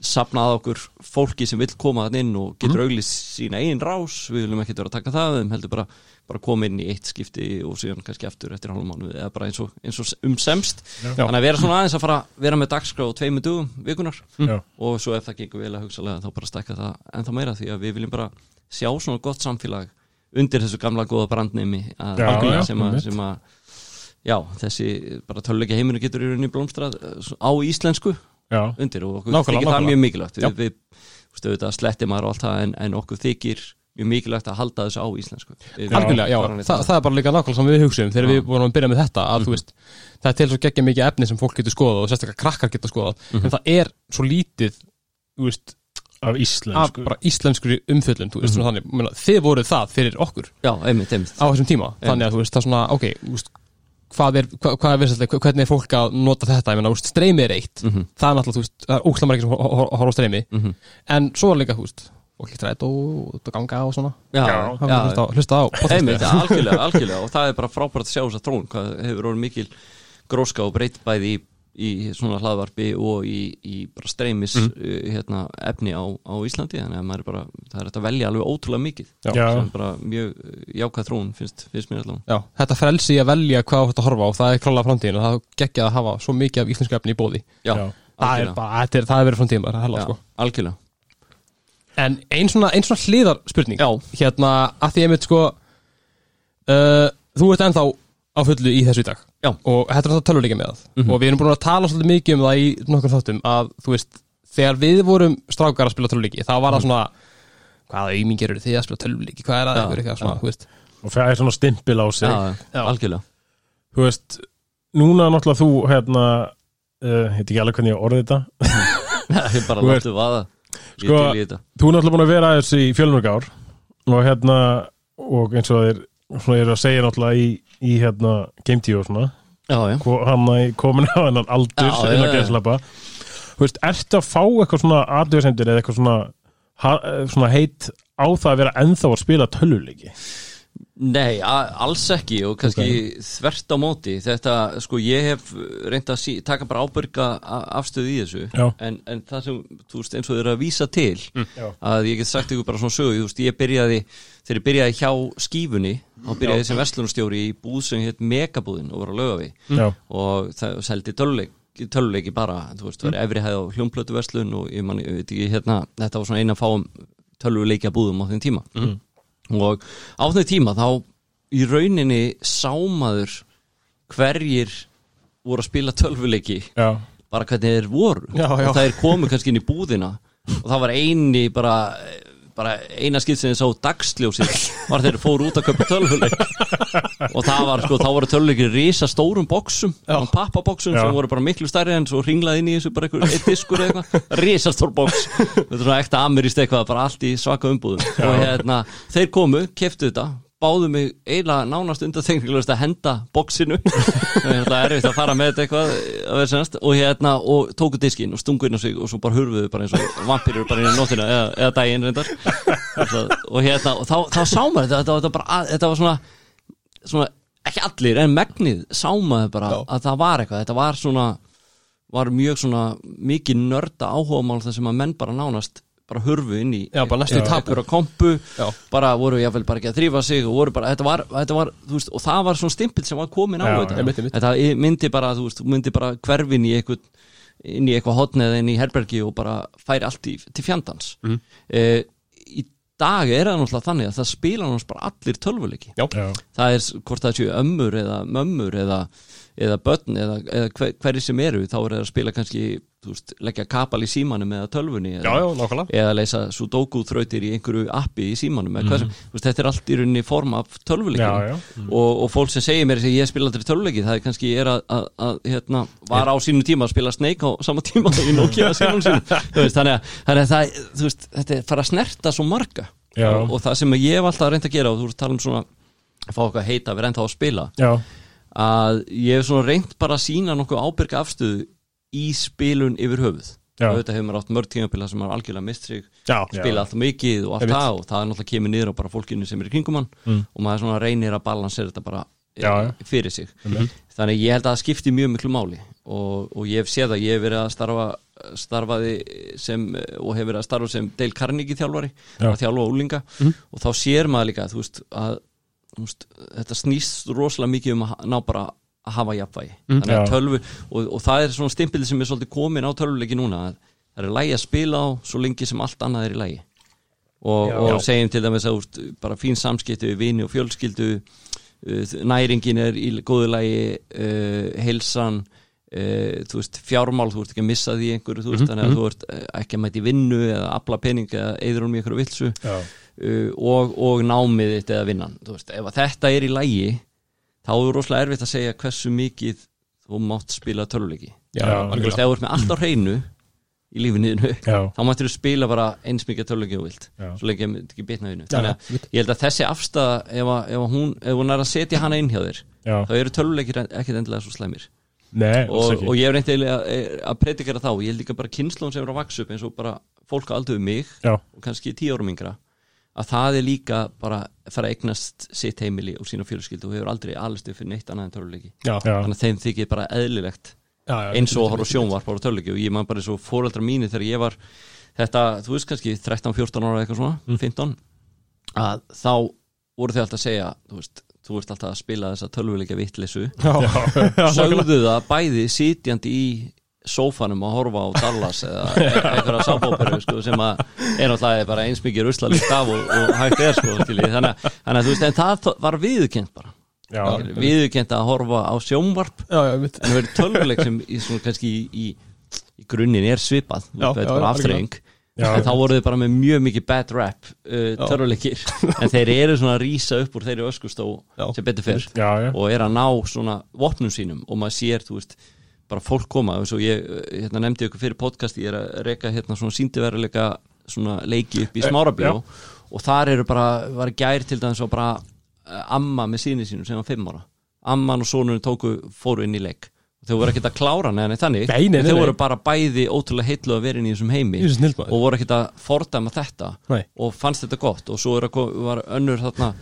sapna að okkur fólki sem vill koma þann inn og getur Mhm. auglist sína einn rás. Við viljum ekkert vera að taka það við heldur bara, bara koma inn í eitt skipti og síðan kannski aftur eftir hálfum mánu eða bara eins og, eins og um semst. Já. þannig að vera svona aðeins að fara vera með dagskrá og tveimu dugum vikunar já, og svo ef það gengur vel að hugsalega þá bara stekka það ennþá meira því að við viljum bara sjá svona gott samfélag undir þessu gamla góða brandnemi sem að já, þessi bara töluleika heiminu getur í rauninni blómstrað eh, á íslensku já, undir og okkur Nákvæmlega, þykir það nákvæmlega. mjög mikilvægt Já. við, við auðvitað sletti maður og allt það en, en okkur þykir mjög mikilvægt að halda þessu á íslensku Algjörlega, já, bara neitt Þa, annað. það er bara líka nákvæmlega sem við hugsaum þegar Já. við vorum að byrja með þetta að Mhm. þú veist, það er til svo geggja mikið efni sem fólk getur skoðað og sérstaklega krakkar getur skoðað Mhm. en það er svo lítið veist, af af íslensku veist, Mhm. svona þannig, mena, þið voruð það fyrir okkur já, einmitt, einmitt á þessum tíma, þannig að veist, það er svona ok, hvað er, hvað, hvað er vinsætlega, hvernig er fólk að nota þetta, ég meina, þú veist, streymi er eitt. Mhm, það er náttúrulega, þú veist, það er óslega margir sem hor- hor- horfa á streymi, mhm. en svo er líka, þú veist fólk líkt rætt og út að ganga og svona. Já, Já. Það er hlusta á, hlusta á. Einmitt, ja, algjörlega, algjörlega. Og það er bara frábært að sjá þess að þróun hvað hefur orðið mikil gróska og breytt bæði í, í svona hlaðvarpi og í, í bara streymis Mhm. uh, hérna, efni á, á Íslandi þannig að maður er bara, það er að velja alveg ótrúlega mikið. Já. Sem bara mjög uh, jákvæð þróun finnst, finnst mér allavega. Já, þetta frelsi að velja hvað þú ætti að horfa á það er klálega framtíðin og það geggja að hafa svo mikið af íslensku efni í bóði Já, Já. það er bara, þetta er, það er verið framtíðin bara, hella, sko. algjörlega. En ein svona, ein svona hliðar spurning Já, hérna, að því einmitt sko uh, þú ert ennþá á fullu í þessu í dag Já. og þetta er alltaf tölvuleika með það. Mhm. og við erum búin að tala svolítið mikið um það í nokkur þáttum að þú veist, þegar við vorum strákar að spila tölvuleiki, þá var það svona hvaða auðmingir eru þið að spila tölvuleiki? Hvað er að Já, ykkur, eitthvað? Svona, já. þú veist. Og það er svona stimpil á sig. Já, Já. algjörlega. Þú veist, núna náttúrulega þú hérna, uh, heit ekki alveg hvernig ég orði þetta. (laughs) Það er bara láttu vaða. Ég Sko- þú náttúrulega búin að vera aðeins í fjölmörg ár. Og hérna og eins og þeir svona eru að segja náttúrulega í, í hérna Game Tio og svona. Já, já. Hann að komin (laughs) á hennan aldur já. gæðslapa þú veist, ertu að fá eitthvað svona aðdjóðsendir eða eitthvað svona, ha, svona heit á það að vera ennþá að spila tölvuleiki? Nei, alls ekki og kannski þvert á móti. Þetta, sko, ég hef reynd að sí, taka bara ábyrga afstöðu í þessu. En, en það sem, þú veist, eins og þau eru að vísa til Já. að ég get sagt ykkur bara svona sögu, þú veist, ég byrjaði þegar ég byrjaði hjá skífunni þá byrjaði sem verslunarstjóri í búð sem hétt Megabúðin og var á lögavi Já, og það seldi töluleik töluleiki bara, þú veist, var efri hæð á hljómplötu verslun og ég, man, ég veit ekki hérna þetta var svona eina fáum töluleikja búðum á þeim tíma. Og á þeim tíma þá í rauninni sámaður hverjir voru að spila tölvuleiki já, bara hvernig þeir voru. Já, já. og það er komið kannski inn í búðina. Og það var eini bara, bara eina skipt sem þið sá dagsljósið var þeir fóru út að köpa tölvuleik. Og það var sko, þá voru tölvuleikir risa stórum boxum, pappaboxum Já. sem voru bara miklu stærri en svo ringlað inn í þessu bara einhver diskur eða eitthvað, risa stór box. Þetta er svona ekta amirist eitthvað, bara allt í svaka umbúðum. Og hérna, þeir komu, keftu þetta báðu mig eiginlega nánast undanþengnilegust að henda boxinu. (laughs) Það er erfitt að fara með þetta eitthvað sennast. Og hérna og tóku diskinn og stungu inn á sig og svo bara hurfuðu bara eins og vampýrur bara inn í nóttina eða, eða daginn reyndar. Og hérna og þá, þá sá maður þetta, þetta, þetta, bara, þetta var svona, svona ekki allir en megnið sá maður bara að það var eitthvað. Þetta var svona var mjög svona mikið nörda áhugamál þar sem að menn bara nánast bara hurfu inn í Já, bara næstu í tabu. einhverja kompu Já. bara voru jáfnvel bara ekki að þrýfa sig og voru bara, þetta var, þetta var, þú veist, og það var svona stimpil sem var komin á Já, þetta einmitt, einmitt. þetta myndi bara, þú veist, myndi bara hverfin í eitthvað inn í eitthvað hotn eða inn í herbergi og bara færi allt í, til fjandans Mhm. mm. í dag er það náttúrulega þannig að það spila náttúrulega bara allir tölvuleiki Já, já, það er hvort það séu ömmur eða mömmur eða, eða börn eða, eða hver, hverju sem eru þá er það að spila kannski, veist, leggja kapal í símanum eða tölvunni já, eða, já, nákvæmlega. eða leysa sudoku þrautir í einhverju appi í símanum sem, þú veist, þetta er allt í rauninni form af já, tölvuleikum já. og, og fólk sem segir mér ég spila aldrei tölvuleiki það er kannski er að, að, að hérna, var á sínu tíma að spila Snake á sama tíma í Nokia (laughs) sínum. Þannig að, það, veist, þetta er fara að snerta svo marga. Já. og, og það sem ég hef alltaf reynd að gera og þú veist tala um svona að fá eitthvað heita við ennþá að spila já, að ég hef svona reynd bara að sína nokkuð ábyrga afstöðu í spilun yfir höfuð og þetta hefur maður átt mörg tímabila sem maður algjörlega mist sig Já, spila alltaf mikið og allt það og það er náttúrulega kemur niður á bara fólkinu sem er í kringum hann Mm. og maður svona reynir að balansera þetta bara eh, Já, já. fyrir sig Mhm. þannig ég held að það skipti mjög miklu máli og, og ég hef séð að ég hef verið að starfa starfaði sem og hef verið að starfa sem Dale Carnegie þjálfari Já. að þjálfa úlinga Mhm. og þá sér maður líka veist, að veist, þetta snýst rosalega mikið um að ná bara að hafa jafnvægi Mhm. að Já. tölvu og, og það er svona stimpil sem er svolítið komin á tölvuleiki núna að það er lægi að spila á svo lengi sem allt annað er í lægi og, Já. og Já. segjum til dæmis að úst, bara fín samskipti við vini og fjölskyldu uh, næringin er í góðu lægi uh, heilsan uh, þú veist, fjármál, þú ert ekki að missa því einhverju, þú veist, þannig að þú ert eh, ekki að mæti vinnu eða afla pening eða eður um einhverju vilsu uh, og, og námið þitt eða vinnan þú veist, ef þetta er í lægi þá er rosalega erfitt að segja hversu mikið þú mátt spila töluleiki já, Já, þú ert með allt á hreinu í lífinniðinu já, þá mættir þú spila bara eins mikið töluleiki og vilt. Já. svo lengi að myndi ekki bitna að ég held að þessi afstæða ef, að, ef, að hún, ef hún er að setja hana inn hjá þér já, þá eru töluleikir ekkit endilega svo slæmir. Nei, og, ekki. og ég hef reyndi eiginlega að, að predikara þá. Ég held líka bara kynnslón sem er að vaksa upp eins og bara fólk aldur við mig já, og kannski tíu árum yngra að það er líka bara að fara að eignast sitt heimili og sína fjölskyldu og hefur aldrei alistu fyrir neitt annað en töluleiki þannig að þeim þykir bara eðlilegt já, já, eins og horfa á sjónvarp á töluleiki og ég man bara eins og fóreldra mínu þegar ég var þetta, þú veist kannski 13-14 ára eitthvað svona, 15 að þá voru þau alltaf að segja þú veist, þú veist alltaf að spila þessa tölvuleika vittlesu sögðu það bæði sitjandi í sófanum að horfa á Dallas eða einhverja sábóperu sko, sem að er náttúrulega bara eins mikið ruslalíkt af og, og hægt er sko, þannig, þannig að þú veist, en það var viðurkent bara, já, viðurkent að horfa á sjónvarp. Já, já, en það verður tölvuleik sem í, svona, kannski í, í, í grunninn er svipað. Já. en þá voru þið bara með mjög mikið bad rap uh, törfuleikir (laughs) en þeir eru svona að rísa upp úr þeirri öskustó sem betur fyrr Já, já, og er að ná svona vopnum sínum. Og maður sér, þú veist, bara fólk koma. Og ég uh, hérna, nefndi ykkur fyrir podcast ég er að reyka hérna svona síndiveruleika svona leiki upp í smárabjó og þar eru bara, var gær til dæmis og bara uh, amma með síni sínum sem var fimm ára. Amman og sonurinn tóku fóru inn í leik þau voru ekkert að klára neðan þannig. Nei, nei, nei, þau voru bara bæði ótrúlega heitlu að vera inn í þessum heimi og voru ekkert að fordæma þetta og fannst þetta gott. Og svo að, var önnur þarna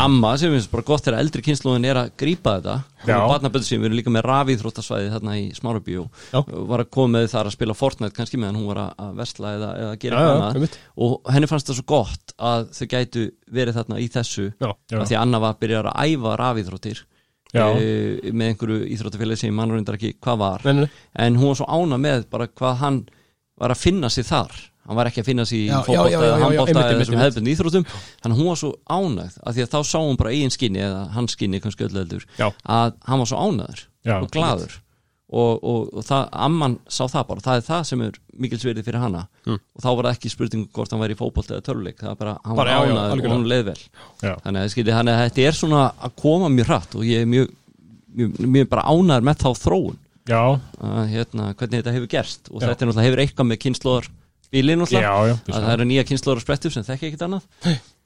amma sem finnst bara gott þegar eldri kynnslóðin er að grípa þetta. Já. og barnaböðu sem erum líka með rafíþróttasvæði þarna í Smárabí og Já. var að koma með þar að spila Fortnite kannski meðan hún var að, að versla eða, eða gera annað. og henni fannst það svo gott að þau gætu verið þarna í þessu Já, já. af því að Anna var að byrja að æfa rafíþróttir. E, með einhverju íþróttafélagi sem mann reyndar ekki hvað var. Nei, nei, en hún var svo ána með bara hvað hann var að finna sig þar. Hann var ekki að finna sig í já, eða einmitt. hefðbundin íþróttum. Þannig að hún var svo ánægð af því að þá sá hún bara eigin skinni eða hans skinni kannski öllu heldur Já. að hann var svo ánægður og glaður og, og, og það, amman sá það bara. Það er það sem er mikilsverið fyrir hana. Mm. og þá var það ekki spurning hvort hann væri í fótbolta eða töluleik það var bara, hann Bara, var ánægður og hún leið vel. Já, þannig að, skilji, að þetta er svona að koma mjög hratt og ég er mjög, mjög, mjög bara ánægður með þá þróun. Að, hérna, hvernig þetta hefur gerst. Og Já. þetta er náttúrulega hefur eitthvað með kynnslóðar bílinn náttúrulega að það eru nýja kynnslóðar sprettur sem þekki ekkert annað.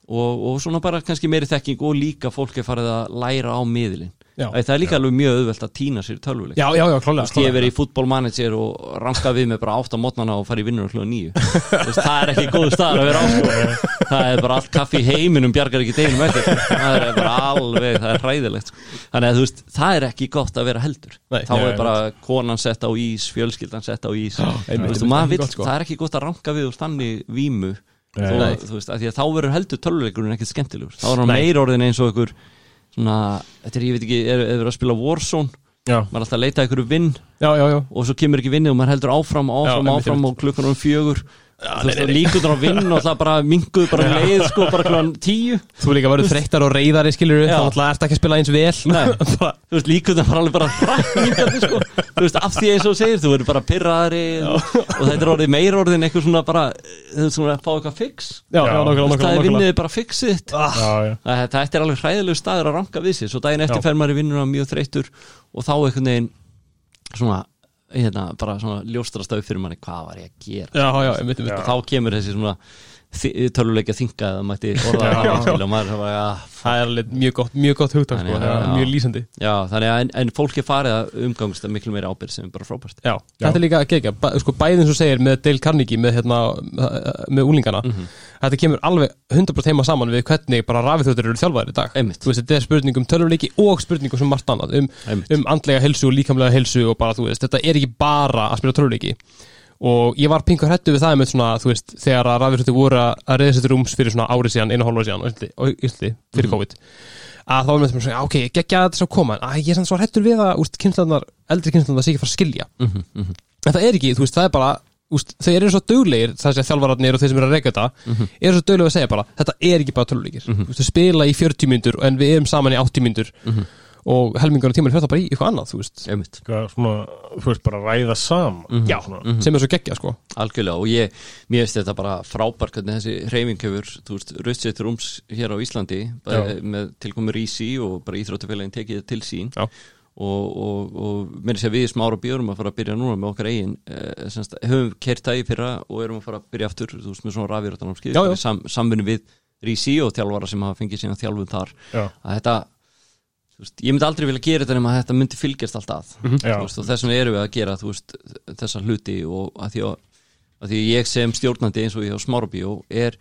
Og, og svona bara kannski meiri þekking og líka fólk er farið að læra á miðlinn það er líka alveg mjög auðvelt að týna sér í tölvuleik. Já, já, já, Þú klálega ég verið í fútbolmanager og ranka við með bara átt á mótnana og fara í vinnur klúða nýju Þú veist, það er ekki góð staðar að vera á sko. það er bara allt kaffi í heiminum bjargar ekki deginum eftir. Það er bara alveg, það er hræðilegt sko. þannig að þú veist, það er ekki gott að vera heldur. Nei, þá já, er bara konan sett á ís fjölskyldan sett á ís. Sko. það er ekki gott að ranka við úr stanni vímu. Þá verður heldur tölvuleikurinn ekkert skemmtilegur. Þá er hann meir orðin eins og einhver svona, þetta er, ég veit ekki, er, er verið að spila Warzone? Já, maður er alltaf að leita einhverju vinn. Já, já, og svo kemur ekki vinnið og maður heldur áfram áfram, einmitt, áfram og klukkan um fjögur líkundur á vinn og það bara minguð bara um leið sko, bara klukkan tíu. Þú líka verður þreyttar og reyðari skilur. Þá náttúrulega ert ekki að spila eins vel. (laughs) Líkundur bara alveg bara minkandi sko, þú veist, af því eins og þú segir þú verður bara pyrraðari og, og þetta er orðið meir orðin eitthvað svona bara þú veist, svona að fá eitthvað fix. Það er nákvæmlega. vinnið bara fixið. Ah, já, já, Það- Þetta er alveg hræðilegu staður að ranka við sér Svo daginn eftir fer maður í vinnuna mjög þreyttur Og þá einhvern veginn Svona, hérna, bara svona ljóstrastöð fyrir manni Hvað var ég að gera? Já, já, einmitt Og þá kemur þessi svona Töluleikja þinga eða mætti orða það Já. er já, Það er alveg mjög gott, mjög gott hugtak Þannig sko, það er já. mjög lýsandi. Já þannig að en, en fólk er farið að umgangast að miklu meira ábyrð sem er bara frábært. Já, þetta er líka að gegja, sko bæðin sem segir með Dale Carnegie, með hérna með úlingana, Mhm. þetta kemur alveg 100% heima saman við hvernig bara rafithjóttir eru þjálfaðir í dag, Einmitt. þú veist, þetta er spurning um tölvuleiki og spurning um margt annað, um, um andlega helsu og líkamlega helsu og bara, þú veist, þetta er ekki bara að spila tölvuleiki og ég var pingur hættu við það með svona, þú veist, þegar að rafithjóttir voru að að reyða sér til rúms fyrir svona árið síðan, einu og hálfa síðan, á Íslandi, fyrir Mhm. COVID að þá var með svona, ok, geggja þetta svo koma en að ég er samt svo hættur við að, úst, kynslunar eldri kynslunar sé ekki að fara að skilja mm -hmm, mm -hmm. En það er ekki, þú veist, það er bara úst, Þau eru svo duglegir, það sé þjálfararnir og þeir sem eru að reyka þetta eru svo duglegir að segja bara Þetta er ekki bara tölvuleikir mm -hmm. Þú spila í 40 myndur en við erum saman í 80 myndur og helmingar á tímanu fyrir það bara í eitthvað annað, þú veist. Einmitt. Hvað, svona, þú veist, bara ræða saman. Já, svona, sem er svo geggja, sko. Algjörlega og ég, mér finnst þetta bara frábært hvernig þessi reyfing hefur, þú veist, Rauðsett Rúms hér á Íslandi, bæði með tilkomur Rísi og bara íþróttafélagin tekið til sín. Já. og, og, og mér sé að við smára björum að fara að byrja núna með okkar eigin eh, semst, höfum kert það í fyrra og erum að fara að byrja aftur, þú veist, með svona já. sam, samvinni við Rísi og þjálfara sem hafa fengið sína þjálfun þar. Já, að þetta veist, ég myndi aldrei vilja gera þetta nema að þetta myndi fylgjast alltaf já, Þú veist, og þess vegna erum við að gera veist, þessa hluti og að því að, að því ég sem stjórnandi eins og ég á Smárabí og er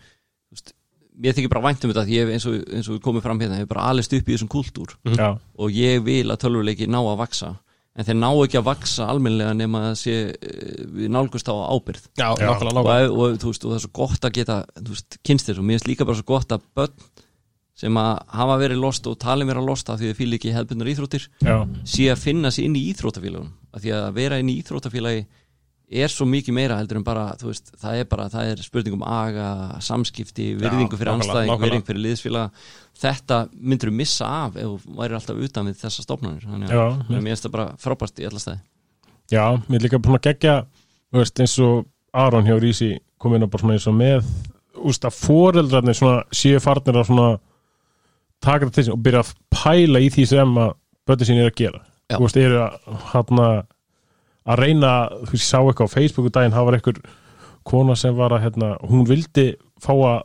mér þykir bara vænt um þetta því ég hef eins og, eins og við komum fram hérna ég hef bara alist upp í þessum kultúr já, og ég vil að tölvuleiki ná að vaksa en þeir ná ekki að vaksa almennilega nema að sé eh, við nálgust á ábyrð Já, Já. og, og, veist, og það er svo gott að geta þú veist, kynst þér og mér finnst líka bara svo gott að börn sem að hafa verið lost og talin vera lost af því þau fíl ekki hefðbundar íþróttir sé að finna sig inn í íþróttafélagunum af því að vera inn í íþróttafélagi er svo mikið meira heldur en bara veist, það er bara, það er spurning um aga samskipti, virðingu fyrir anstæðing virðingu fyrir liðsfélag þetta myndur þú missa af ef þú væri alltaf utan við þessa stofnanir. Þannig að mér finnst það bara frábært í alla stæði já, mér er líka búin að gegja veist, eins og Aron hjá Rísi kom inn á bara svona eins og með úst, að foreldrarnir svona séu farnir að svona taka þetta til sín og byrja að pæla í því sem að bötið sín er að gera þú veist, eru að hana, að reyna, þú veist, ég sá eitthvað á Facebooku daginn, það var einhver kona sem var að, hérna, hún vildi fá að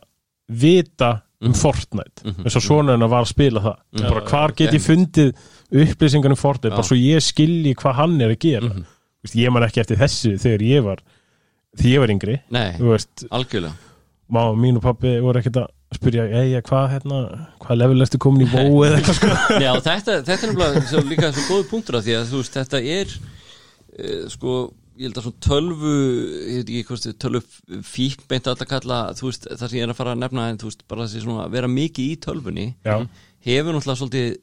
vita um Mhm. Fortnite Mhm. eins og svona hennar var að spila það Mhm. bara hvar get ég fundið upplýsingar um Fortnite, Já. bara svo ég skilji hvað hann er að gera Mhm. Þú veist, ég man ekki eftir þessu þegar ég var því ég var yngri Nei, þú veist, algjörlega mamma mín og pappi voru ekkert að spyrja, ei, hvað hérna hvað level ertu komin í vó eða eitthvað sko? (laughs) Já, þetta, þetta er nefnilega svo, líka svo góði punktur af því að þú veist, þetta er uh, sko, ég held að svona tölvu ég veit ekki hvort þið tölvu fík beint að kalla, þú veist, það sem ég er að fara að nefna en þú veist, bara þessi svona, vera mikið í tölvunni já, hefur náttúrulega svolítið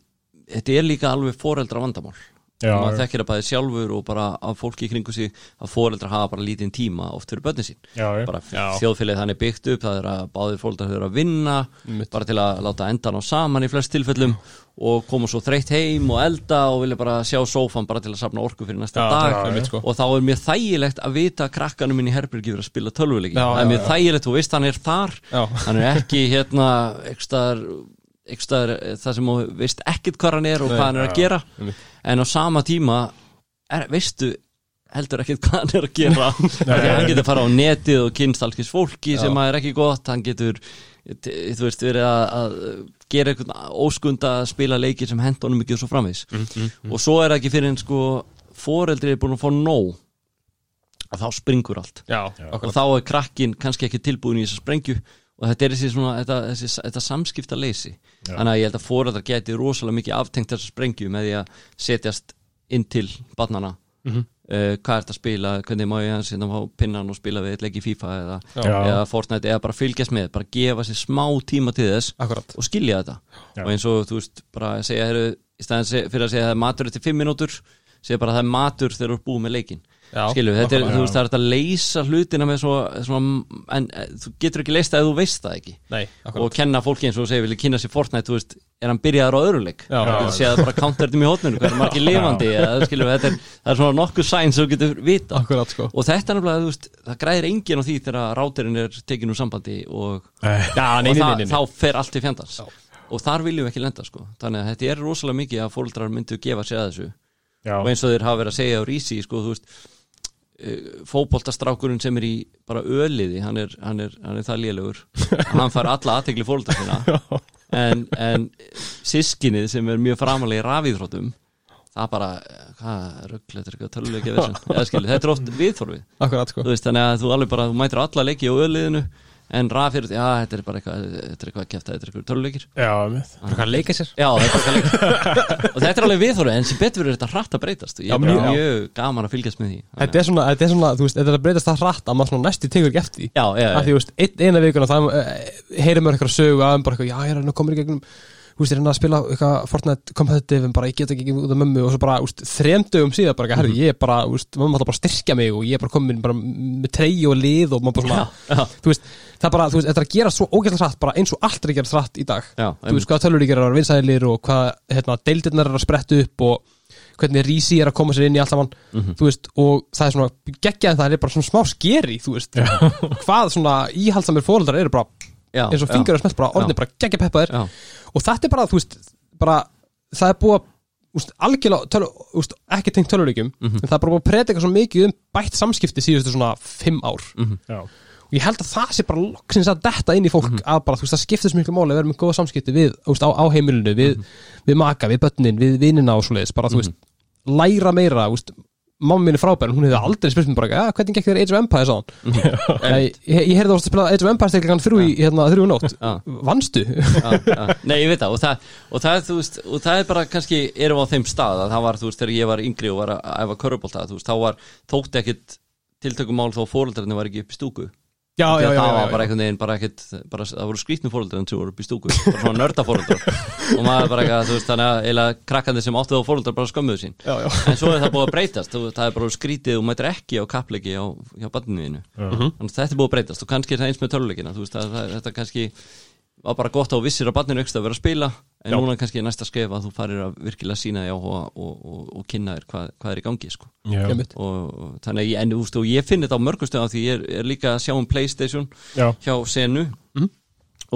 þetta er líka alveg foreldra vandamál já, maður þekkir að bæði sjálfur og bara af fólki í kringu sig að foreldra hafa bara lítinn tíma oft fyrir börnin sín já, bara þjóðfélagið þannig byggt upp það er að báðir fóldar þurfa að vinna Einmitt. bara til að láta endan á saman í flest tilfellum og koma svo þreytt heim og elda og vilja bara sjá sófan bara til að safna orku fyrir næsta Já, dag sko. og þá er mér þægilegt að vita að krakkanum minn í Herbergi verið að spila tölvuleiki það er mér já. þægilegt, þú veist hann er þar Já. hann er ekki hérna ekstar það sem þú veist ekkert hvað hann er og Nei, hvað hann er að já, gera. En á sama tíma er, veistu heldur ekkert hvað hann er að gera. (laughs) Að hann getur fara á netið og kynst alls fólki sem að er ekki gott. Hann getur þú veist verið að, að gera einhvern óskunda að spila leiki sem henda honum ekki og svo framvís Mhm. og svo er ekki fyrir en sko foreldri er búin að fá nóg. Að þá springur allt. Já, og þá er krakkin kannski ekki tilbúin í þessa sprengju og þetta er þessi svona þetta, þessi, þetta samskipta leysi Já. þannig að ég held að foreldrar geti rosalega mikið aftengt þessa sprengju með því að setjast inn til barnana Mhm. uh, hvað er þetta að spila, hvernig má ég hans hérna á pinnan og spila við leik í FIFA eða, eða Fortnite eða bara fylgjast með bara gefa sér smá tíma til þess Akkurat. og skilja þetta. Já. og eins og þú veist bara segja heru, í staðan se- fyrir að segja að það er matur eftir 5 mínútur segja bara að það er matur þegar þú er búið með leikin skilju, þetta er, þú veist, það er að leysa hlutina með svo, svona, en eh, þú getur ekki leyst það ef þú veist það ekki. Nei, og kenna fólki eins og segir, vilja kynna sér Fortnite, þú veist, er hann byrjaður á öðru leik? Já. þú getur séð að bara countertum í hótninu, hvað er (laughs) margir lifandi eða, skilju, þetta er, það er svona nokkuð sæn sem þú getur vita Akkurat sko. Og þetta er nefnilega, þú veist, það græðir enginn á því þegar rátirinn er tekin úr sambandi og, (laughs) Já, nei, og nei, það, þá fer allt til fjandans. Já. og þar viljum við ekki lenda, sko. Þannig að að að þessu að uh, fótboltastrákurinn sem er í bara öliði hann er, hann er, hann er það lélugur (laughs) hann fær alla aðtegli fólkta sína en, en sískinið sem er mjög framalega í rafíðróttum það bara, eh, hvað rugl þetta er eitthvað töluleikja vissin (laughs) eða skilji, þetta er oft viðþorfið Akkurat sko. Þú veist, þannig að þú alveg bara, þú mætir alla leiki á öliðinu en rafíðrótt, já, þetta er bara eitthvað þetta er eitthvað að kæfta, þetta er eitthvað töluleikir. Já, mitt Hvað að leika sér. Já, þetta er bara leik Og þetta er alveg viðþóru En sem betur verður þetta hratt að breytast. Og Ég Já, er bara mjög- mjög gaman að fylgjast með því. Þetta er svona, þetta er svona, þú veist, þetta er að breytast það hratt að maður svona næstu tegur ekki eftir því. Já, já, Af því, já, þú veist, einn, eina vikuna það uh, heyrir maður eitthvað sögu að bara eitthvað, já, ég er að koma í gegnum þú veist, ég er að spila eitthvað Fortnite competitive en bara ég get ekki út af mömmu. Og svo bara, þú veist, þrem dögum síðan bara, herri, ég er bara, þú veist, mamma ætla bara að styrkja mig og ég er bara komin bara með trey og lið og maður bara svona, já, þú veist, það er bara, þú veist, þetta er að gera svo ógæslega hratt, bara eins og allt er að gera hratt í dag. Já þú veist hvað tölvuríkir er að vera vinsælir og hvað hérna, deildirnar er að spretta upp og hvernig Rísi er að koma sér inn í allt saman. Mhm. þú veist, og það er svona geggjaði það er bara svona smá skeri, þú veist. (laughs) Hvað svona íhaldsamir fóröldar eru bara já, eins og fingur að smelt bara orðin bara geggja peppaðir. Og þetta er bara, þú veist, bara það er búið að úst, algjörlega, töl, úst, ekki tengt tölvuríkjum Mhm. en það er bara búið að predika svo mikið um bætt samskipti síðustu svona fimm ár. Mhm, já, og ég held að það sé bara loksins að detta inn í fólk Mhm. að bara, þú veist, það skiptir svo miklu máli að vera með góða samskipti við, veist, á, á heimilinu við, Mhm. við maka, við börnin, við vinnina og svoleiðis, bara, þú veist, læra meira, þú veist, mamma mín er frábær en hún hefði aldrei spurt mér bara, ja, hvernig gekk þér Age of Empires? á hann ég, ég, ég heyrði að spila Age of Empires til klukkan þrjú í hérna, þrjú nótt, vannstu. Nei, ég veit það og, það og það þú veist, og það er bara kannski erum á þeim stað að það var, þú veist, þegar ég var yngri og var að æfa körubólta, þú veist, þá var þótti ekkit tiltökumál þó fóröldarinn var ekki upp í stúku já, já, já, það var bara einhvern veginn bara ekkert, bara, það voru skrýtnu fóröldrar sem voru upp í stúku, bara svona nörda fóröldrar (laughs) og maður bara eitthvað, þú veist, þannig að eiginlega krakkandi sem áttu þá fóröldrar bara skömmuðu sín. Já, já. en svo er það búið að breytast, þú, það er bara skrítið og mætir ekki á kappleiki á, hjá barninu þínu. Mhm. þannig að þetta er búið að breytast og kannski er það eins með töluleikina þú veist, að, það, þetta kannski var bara gott á vissir á barninu ekki að vera að spila en Já. núna kannski næsta skref að þú farir að virkilega sína því áhuga og, og, og kynna þér hvað, hvað er í gangi sko. Og, og þannig að ég, en, úst, og ég finn þetta á mörgustöðum því ég er, er líka að sjá um Playstation já, hjá Senu.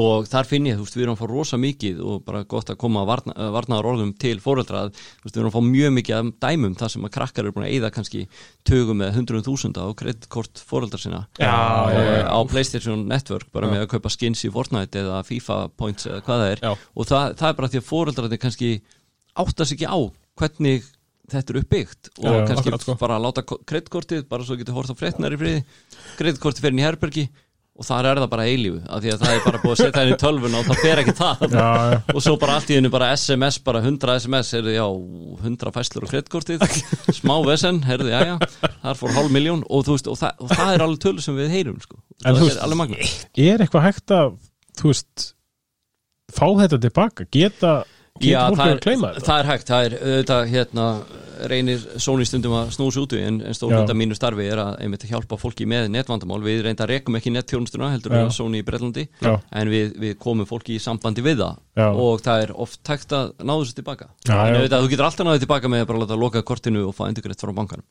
Og þar finn ég, þú veist, við erum að fá rosa mikið og bara gott að koma að varna, varnaðar orðum til fóreldra að, þú veist, við erum að fá mjög mikið af dæmum þar sem að krakkar eru búin að eyða kannski tögum með hundruðum þúsunda á kreditkort fóreldra sinna. Já, já, já. á Playstation Network bara með að kaupa skins í Fortnite eða FIFA points eða hvað það er. Og það, það er bara því að fóreldrarnir kannski áttast ekki á hvernig þetta er uppbyggt og Já, kannski akkurat, sko. bara láta kreditkortið bara svo getur hort á fréttnar í friði. Kreditkortið fer inn í herbergi og þar er það bara eilífu af því að það er bara búið að setja henni í tölvuna og það fer ekki það já, já. og svo bara allt í henni bara SMS bara 100 SMS, heyrðu já 100 fæslur á kreditkortið. Smá vesen, heyrðu já já. Þar fór hálf miljón og, þú veist, og, það, og það er alveg tölu sem við heyrum sko. En það þú er veist- alveg magna Er eitthvað hægt að, þú veist fá þetta tilbaka, geta Já, geta fólk það er, það er hægt, það er auðvitað hérna reynir Sony stundum að snúsa út í en, en stór hluta mínu starfi er að einmitt að hjálpa fólki með netvandamál. Við reynda rekum ekki nettjónustuna heldur við Sony í Bretlandi Já. en við, við komum fólki í sambandi við það. Já. og það er oft hægt að ná þessu tilbaka. Já, en auðvitað, þú getur alltaf náðu tilbaka með að bara láta loka kortinu og fá endurgreitt frá bankanum.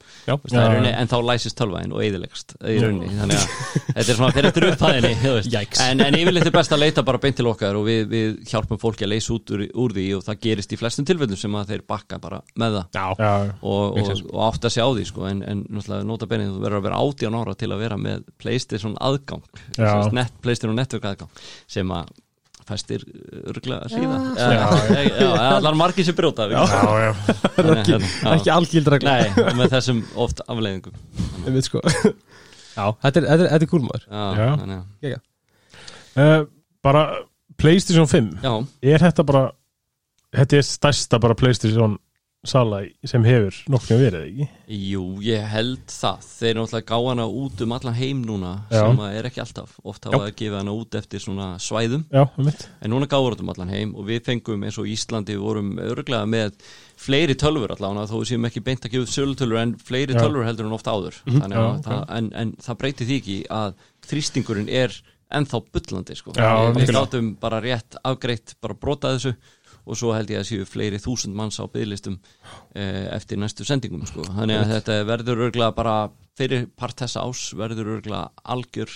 Rauninni, en þá læsist tölvaðin og eðilegst í rauninni, þannig að þetta er svona fyrir eftir upphæðinni en, en yfirleitt er best að leita bara beint til okkar og við, við hjálpum fólki að leysa út úr, úr því og það gerist í flestum tilfellum sem að þeir bakka bara með það. Já, og, og, og átt að sjá því sko, en, en náttúrulega nota benið þú verður að vera 18 ára til að vera með Playstation aðgang net, Playstation Network aðgang sem að fæstir örglega hlýða. Allar margir sem brjóta hérna, já. ekki og með þessum oft afleiðingum. Ég veit sko. Já, þetta er, þetta er, þetta er kúlmaður Já, Já. þannig að Uh, bara Playstation 5 Já, er þetta bara þetta er stærsta bara Playstation sala sem hefur nokkuð verið ekki? Jú, ég held það. Þeir náttúrulega gá hana út um allan heim núna Já. sem er ekki alltaf. Oft hafa Já. að gefa hana út eftir svona svæðum. Já, um mitt en núna gáður þetta um allan heim og við fengum eins og Íslandi við vorum örglega með fleiri tölfur allavega þó við séum ekki beint að gefa upp sölutölfur en fleiri Já. tölfur heldur en oft áður. Þannig að Já, það, en, en það breyti því ekki að þrýstingurinn er ennþá bullandi sko. Já, við, gátum bara rétt afgreitt bara brotað þessu og svo held ég að séu fleiri þúsund manns á bygglistum eh, eftir næstu sendingum sko. þannig að þetta verður örglega bara fyrir part þessa ás verður örglega algjör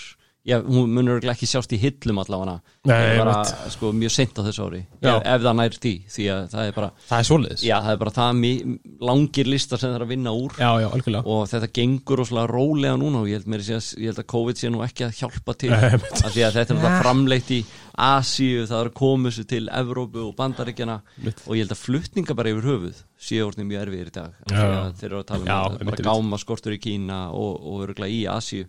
Já, hún munur ekki sjást í hillum allavega. Nei, bara sko, mjög seint á þessu ári Já. ef, það nær því því að það er bara, Það er svoleiðis. Já, það er bara það mi- langir listar sem það er að vinna úr. Já, já, algjörlega. Og þetta gengur rosalega rólega núna og ég held, að ég held að COVID sé nú ekki að hjálpa til. Nei, af einmitt. því að þetta er náttúrulega framleitt í Asíu, það er að þessu til Evrópu og Bandaríkjana Einmitt. og ég held að flutninga bara yfir höfuð séu orðin mjög erfiðir í dag. Að þeir eru að tala um Já, að bara gáma skortur í Kína og, og örgulega í Asíu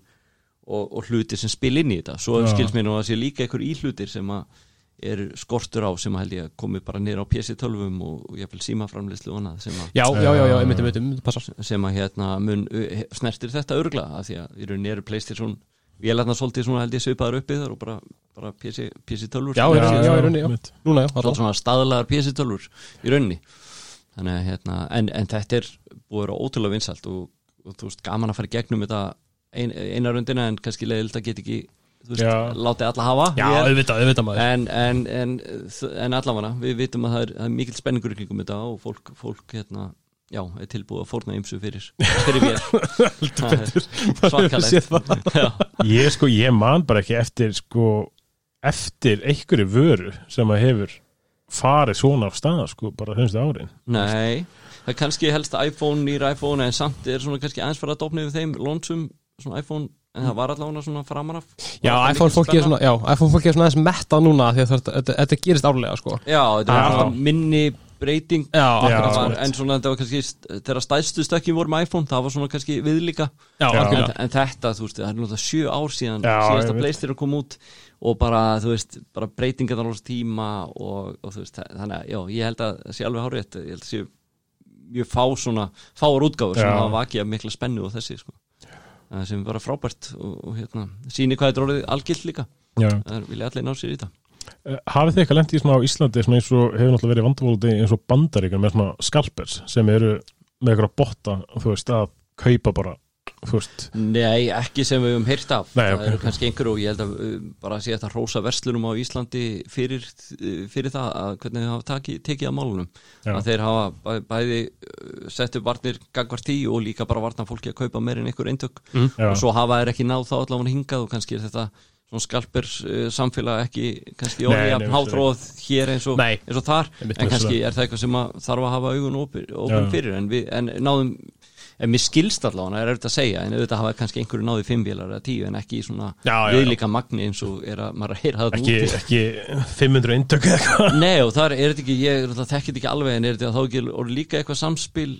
og, og hlutir sem spil inn í þetta. Svo Já. skilst mér nú að sé líka einhver íhlutir sem að er skortur á sem að held ég að komi bara niður á PC-12 og, og ég vil símaframleyslu og annað sem að Já, já, já, já, einmitt, einmitt, einmitt, passar. sem að hérna mun uh, snertir þetta örgla af því að í rauninni eru Playstation vélarnar svolítið svona held ég svipaðar uppi þar og bara, bara PC, PC-tölvur Já, já, já, í rauninni, já. Núna, já, svona, alltaf. svona staðlagar PC-tölvur í rauninni. Þannig að hérna, en, en þetta er búið að vera ótrúlega vinsælt og, og þú veist, gaman að fara gegnum þetta ein, eina rundina en kannski leiðilt að geta ekki þú veist, látið alla hafa. Já, Ég- auðvitað, auðvitað maður. En, en, en, en allavega við vitum að það er, er mikill spenningur í kringum þetta og fólk, fólk hérna, já, er tilbúið að fórna ymsu fyrir, fyrir mér. (laughs) Svakalegt (laughs) ég sko, ég man bara ekki eftir sko, eftir einhverju vöru sem að hefur farið svona af staða sko, bara þennstu árin. Nei það er kannski helst iPhone, nýr iPhone en samt er svona kannski aðeins fara að dopna yfir þeim lónsum svona iPhone, en það var allavega svona framan af. Já, það iPhone fólki er svona, já, iPhone fólki er svona aðeins metta núna því að þetta, þetta, þetta gerist árlega, sko. Já, þetta var alltaf minni breyting. Já, var, en svona þetta var kannski þegar stæðstu stökkin voru með iPhone það var svona kannski viðlíka. Já, en, en þetta, þú veist, það er náttúrulega sjö ár síðan síðasta ég veit. Playstation kom út og bara, þú veist, bara breytingar á þessu tíma og, og þú veist, þannig að, já, ég held að það sé alveg hárétt, ég held að sé mjög fá svona, fáar útgáfur sem hafa vakið af mikla spennu og þessi, sko. Sem er bara frábært og, og hérna, síni hvað þetta er orðið algilt líka, það vilja allir ná sér í þetta hafið þið eitthvað lent í svona á Íslandi svona eins og hefur náttúrulega verið vandavóldi eins og bandaríkar með svona skalpers sem eru með eitthvað botta þú veist að kaupa bara þú veist? Nei, ekki sem við höfum heyrt af. Nei, Það ok, eru kannski einhver og ég held að uh, bara að sé þetta rósa verslunum á Íslandi fyrir, uh, fyrir það að hvernig þau hafa taki, tekið að málunum. Já. að þeir hafa bæ, bæði sett upp varnir gagvart í og líka bara varna fólki að kaupa meir en einhver eintök. Já. og svo hafa þeir ekki náð þá allavega hingað og kannski er þetta svona skalpers uh, samfélag ekki kannski orðið hátróð hér eins og, Nei. eins og þar en kannski er það eitthvað sem að þarf að hafa augun Já. fyrir en, við, en náðum en mér skilst allavega, er auðvitað að segja en auðvitað hafa kannski einhverju náði fimm bílar eða tíu en ekki í svona viðlíka magni eins og er að maður að heyra það ekki, ekki 500 eindök eða eitthvað. (laughs) Nei og það er, þetta ekki, ég þetta þekkit ekki alveg en er þetta þá ekki og líka eitthvað samspil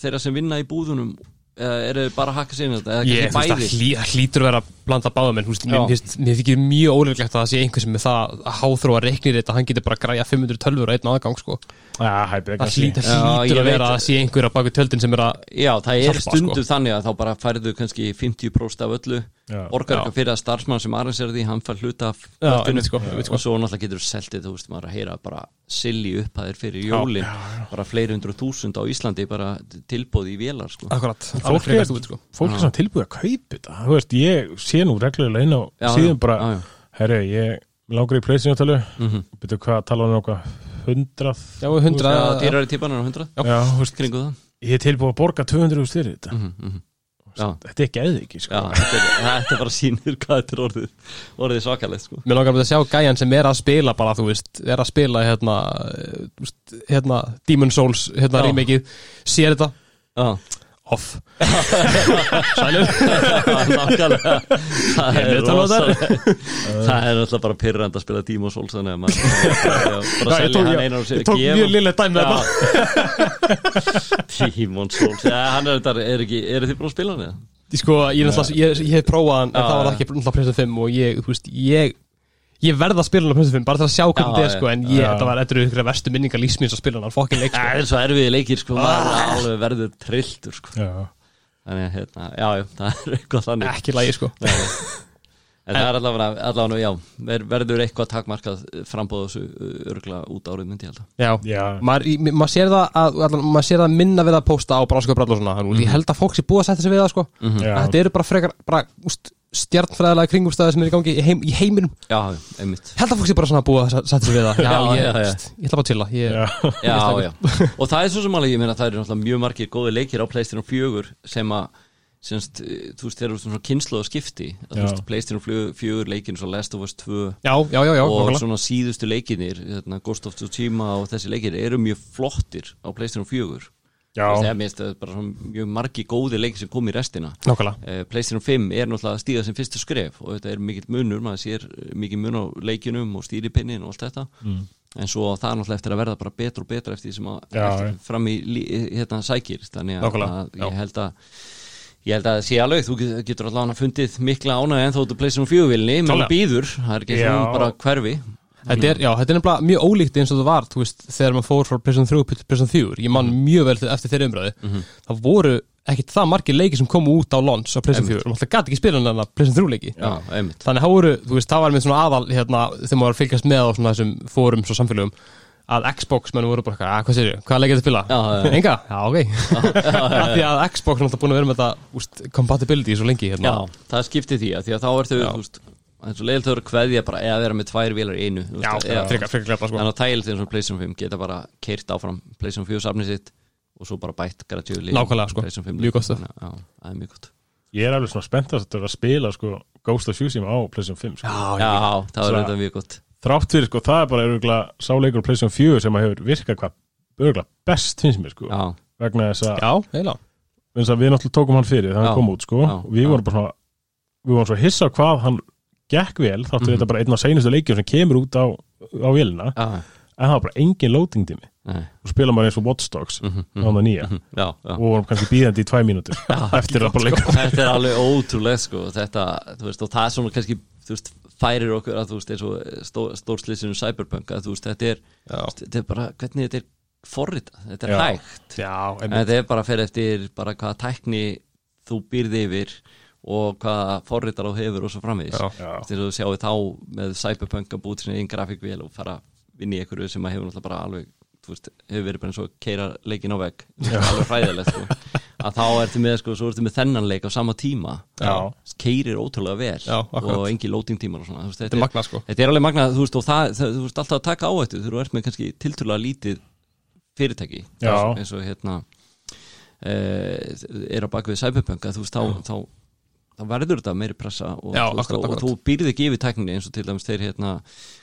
þeirra sem vinna í búðunum eru þau bara að hakka sér inn þetta eða Ég, þú veist, bæði það hlý, það hlýtur að vera að blanda báðum en þú veist, mér, Já. finnst- mér þykir mjög óleiklegt að það sé einhver sem með það að háþróa reiknir þetta, hann getur bara að græja 500 tölfur á einn aðgang sko. Já, hæpið það hlýtur, Já, hlýtur ég að vera að sé einhver að baka tjöldin sem er að Já, það er stundum sko. þannig að þá bara færðu kannski 50% af öllu Já. eitthvað fyrir að starfsmann sem arrangerar því hann fær hluta af einmitt sko, sko. og svo náttúrulega getur þú seltið, þú veist, maður er að heyra bara silly upphæðir fyrir jólin bara fleiri hundru þúsund á Íslandi bara tilbóð í vélar sko. akkurat, Fólk er- sko. Fólk er tilbúið að kaupa þetta Þú veist, ég sé nú reglulega inn á Já, síðan já, bara, já, já. herri, ég langar í pleysinu að tala Mhm. Byrju, hvað tala hann okkar? Hundrað? Já, 100 Já, að- dýrari típanar á 100 Já, þú veist, kringu það ég er tilbúið að borga 200 úr styrir þetta Mhm, mhm. Þetta er geðið ekki, sko. Já þetta, er, (laughs) þetta bara sýnir hvað þetta er orðið orðið svakalegt sko. Mér langar að sjá gæjan sem er að spila bara, þú veist, er að spila hérna, eh, þú veist, hérna Demon Souls, hérna Já. remakeið. Sér þetta, Já, off. Sælur (laughs) nákvæmlega. Það er Það er alltaf bara pyrrand að spila Dímo Souls þannig að maður bara selja hann ég, einar og ég tók mjög lilla dæmi (laughs) Já, hann er er þið búin að spila hann eða? Sko, ég, náttúrulega- ég, ég hef prófað hann, en það var ekki náttúrulega PlayStation 5 og ég, þú veist, ég ég verð að spila hann á PlayStation 5 bara til að sjá hvernig þetta er, sko, en ég, þetta var eitthvað ykkur verstu minningar lífsmins að spila hann, fokkin leik, Það sko er svo erfiði leikir sko, maður er alveg verður trilltur sko. Já, Þannig að, hérna, já, já, það er eitthvað þannig. Ekki lægi, sko. Já. En það er allavega, allavega, já, ver, verður eitthvað takmarkað frambóð þessu örgla út árið myndi ég held að. Já, já, maður maður sér það að, allan, maður sér það minna við að posta á brásköprall og svona, þannig að ég held að fólk sé búið að setja sig við það, sko. Já, Þetta eru bara frekar, bara, úst, stjarnfræðilega kringumstæði sem er í gangi í, heim, í heiminum Já, einmitt. Ég held að fólk sé bara svona að set- setja sig við það (laughs) Já, Já, ég, já, já. Úst, ég ætla bara að chilla ég, já, Já, já. Og það er svo sem alveg, ég meina, það eru náttúrulega mjög margir góði leikir á PlayStation 4 sem að, semst, þú veist, þeir eru svona kynslu og skipti. Að, Þú Já. veist, PlayStation 4 leikin svo Last of Us 2 já, já, já, já, og nákvæmlega. svona síðustu leikinir, hérna, Ghost of Tsushima og þessi leikir eru mjög flottir á PlayStation 4. Það er mest bara mjög margi góði leikir sem kom í restina. Eh, PlayStation 5 er náttúrulega að stíga sem fyrstu skref og þetta er mikill munur, maður sér eh, mikið mun á leikinum og stýripinnin og allt þetta. Mm. en svo það er náttúrulega eftir að verða bara betur og betur eftir því sem að Já, fram í lí- hérna sækir. Þannig að, að ég held að ég held að það sé alveg, þú get- getur allavega fundið mikla ánæg en þóttu PlayStation 4 vilni menn Klálega. býður, það er ekki svona bara hverfi Þetta er, já, þetta er nefnilega mjög ólíkt eins og það var, þú veist, þegar maður fór frá PlayStation 3 til PlayStation 4, ég man mjög vel eftir þeirri umræðu, það voru ekkit það margir leiki sem komu út á launch á PlayStation 4, og maður gæti ekki spila hann að PlayStation 3 leiki. Já, þannig það voru, þú veist, það var með svona aðal hérna, þegar maður var að fylgjast með á svona þessum fórum og samfélögum, að Xbox menn voru bara, "Ah, hvað sér ég, hvað leikir þetta spila? Já. Enga? Já, ok. (laughs) Af (laughs) því að Xbox er náttúrulega búin að vera með þetta úst, compatibility svo lengi hérna. Já, það skiptir því að því að þá er Já. eins og leiðilegt að kveðja bara eða vera með tvær vélar í einu þú veist, Já, eða- frekar, frekar glæpa sko. Þannig að tægilt eins og PlayStation 5 geta bara keirt áfram PlayStation 4 safnið sitt og svo bara bætt gradually Nákvæmlega, sko. PlayStation 5 Mjög gott. Þannig að- Já, það er mjög gott ég er alveg svona spennt að þetta er að spila sko, Ghost of Tsushima á PlayStation 5 sko. Já, það er þetta mjög gott þrátt fyrir, sko, það er bara örgulega sáleikur á PlayStation 4 sem að hefur virkað hvað örgulega best finnst mér, sko Já, vegna þess að, Já, að við náttúrulega tókum hann fyrir þegar Já. hann kom út, sko Já. og við Já. vorum bara svona við vorum svo hissa hvað hann gekk vel þáttu Mhm. þetta bara einn af seinustu leikjum sem kemur út á, á vélina. Já, en það var bara engin loading tími. Nei. Og spila maður eins og Watch Dogs mhm, á það nýja. mhm, Já, já. Og vorum kannski býðandi í tvæ mínútur (laughs) eftir að bara leika (laughs) Þetta er alveg ótrúlega sko. Þetta, þú veist, og það er svona kannski veist, færir okkur að þú veist eins og stó, stórslisinu Cyberpunk að þú veist, þetta er, þetta er bara, hvernig þetta er forrita, þetta er Já. hægt. Já en þetta er bara fyrir eftir bara hvaða tækni þú býrði yfir og hvaða forritar þú hefur og svo. Já. þess að þú sjáu þá með Cyberpunk að búið sinni einn grafíkvél og fara vinna í einhverju sem að hefur náttúrulega bara alveg þú veist, hefur verið bara eins og keira leikin á vegg. Alveg hræðilegt sko. (laughs) að þá ertu með, sko, ertu með þennan leik á sama tíma. Já. keirir ótrúlega vel Já, og engi lóting tímar og svona. Þú veist, Þetta er magnað sko. Þetta er alveg magnað, þú veist, og það, það þú veist alltaf að taka áhættu þú ert með kannski tilturlega lítið fyrirtæki. Eins og- eins og hérna e, er á bakvið Cyberpunk að þú veist, þá, þá, þá verður þetta meiri pressa og, Já, þú, akkurat, og, og akkurat. þú býrði ekki yfir tekninni eins og til dæmis þeir hérna,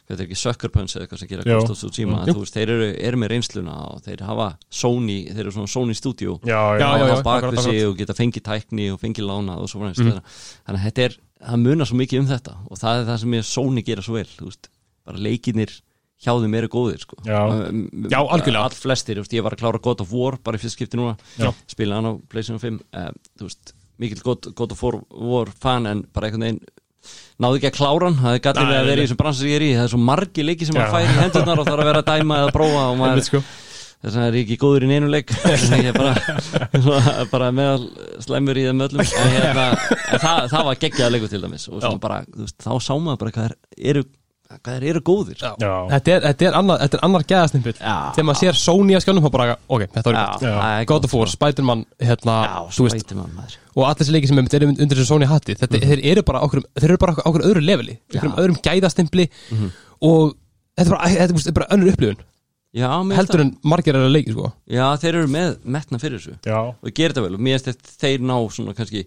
hvað er ekki, Sucker Punch eða eitthvað sem gera of Tsushima, Jú. þú veist, þeir eru, eru með reynsluna og þeir hafa Sony, þeir eru svona Sony Studio Já, Já, já, já, bakvið sig og geta fengið tækni og fengið lánað og svo Mhm. mm. þannig að þetta er, það munar svo mikið um þetta og það er það sem ég Sony gera svo vel þú veist, bara leikinir hjá þeim eru góðir sko. Já. Um, Já, algjörlega. all flestir, ég var að klára God of War bara í fyrst skipti núna, Já. spila hann á Playstation 5, uh, þú veist mikill God of War, War fan en bara einhvern veginn náðu ekki að klára hann. Það er gallið að vera í þessum bransa sem ég er í. Það er svo margi leiki sem maður fær í hendurnar og þarf að vera að dæma eða prófa og maður, sko. þess að er ég ekki góður í neinu leik. Ég er bara, (laughs) bara meðal slæmur í þeim öllum. En, hérna, en það, það var geggjaða leikur til dæmis. Og bara, veist, þá sá maður bara hvað er, eru, hvað er, eru góðir. Já. Já. Þetta er, þetta er annar, þetta er annar gæðasnimpil Já. Þegar maður sér Sony að skjánum þá bara, ok, þetta var er God of War. Spiderman, hérna, maður. Og allir þessi leiki sem eru undir þessu Sony hatti þetta, þeir eru bara okkur, þeir eru bara okkur, öðru leveli okkur öðrum gæðastimpli. Mhm. og þetta er bara, þetta er bara önnur upplifun. Já, heldur en margir eru að leiki, sko. Já, þeir eru með metna fyrir þessu. Já, og gerir þetta vel. Og mér finnst þetta þeir ná svona kannski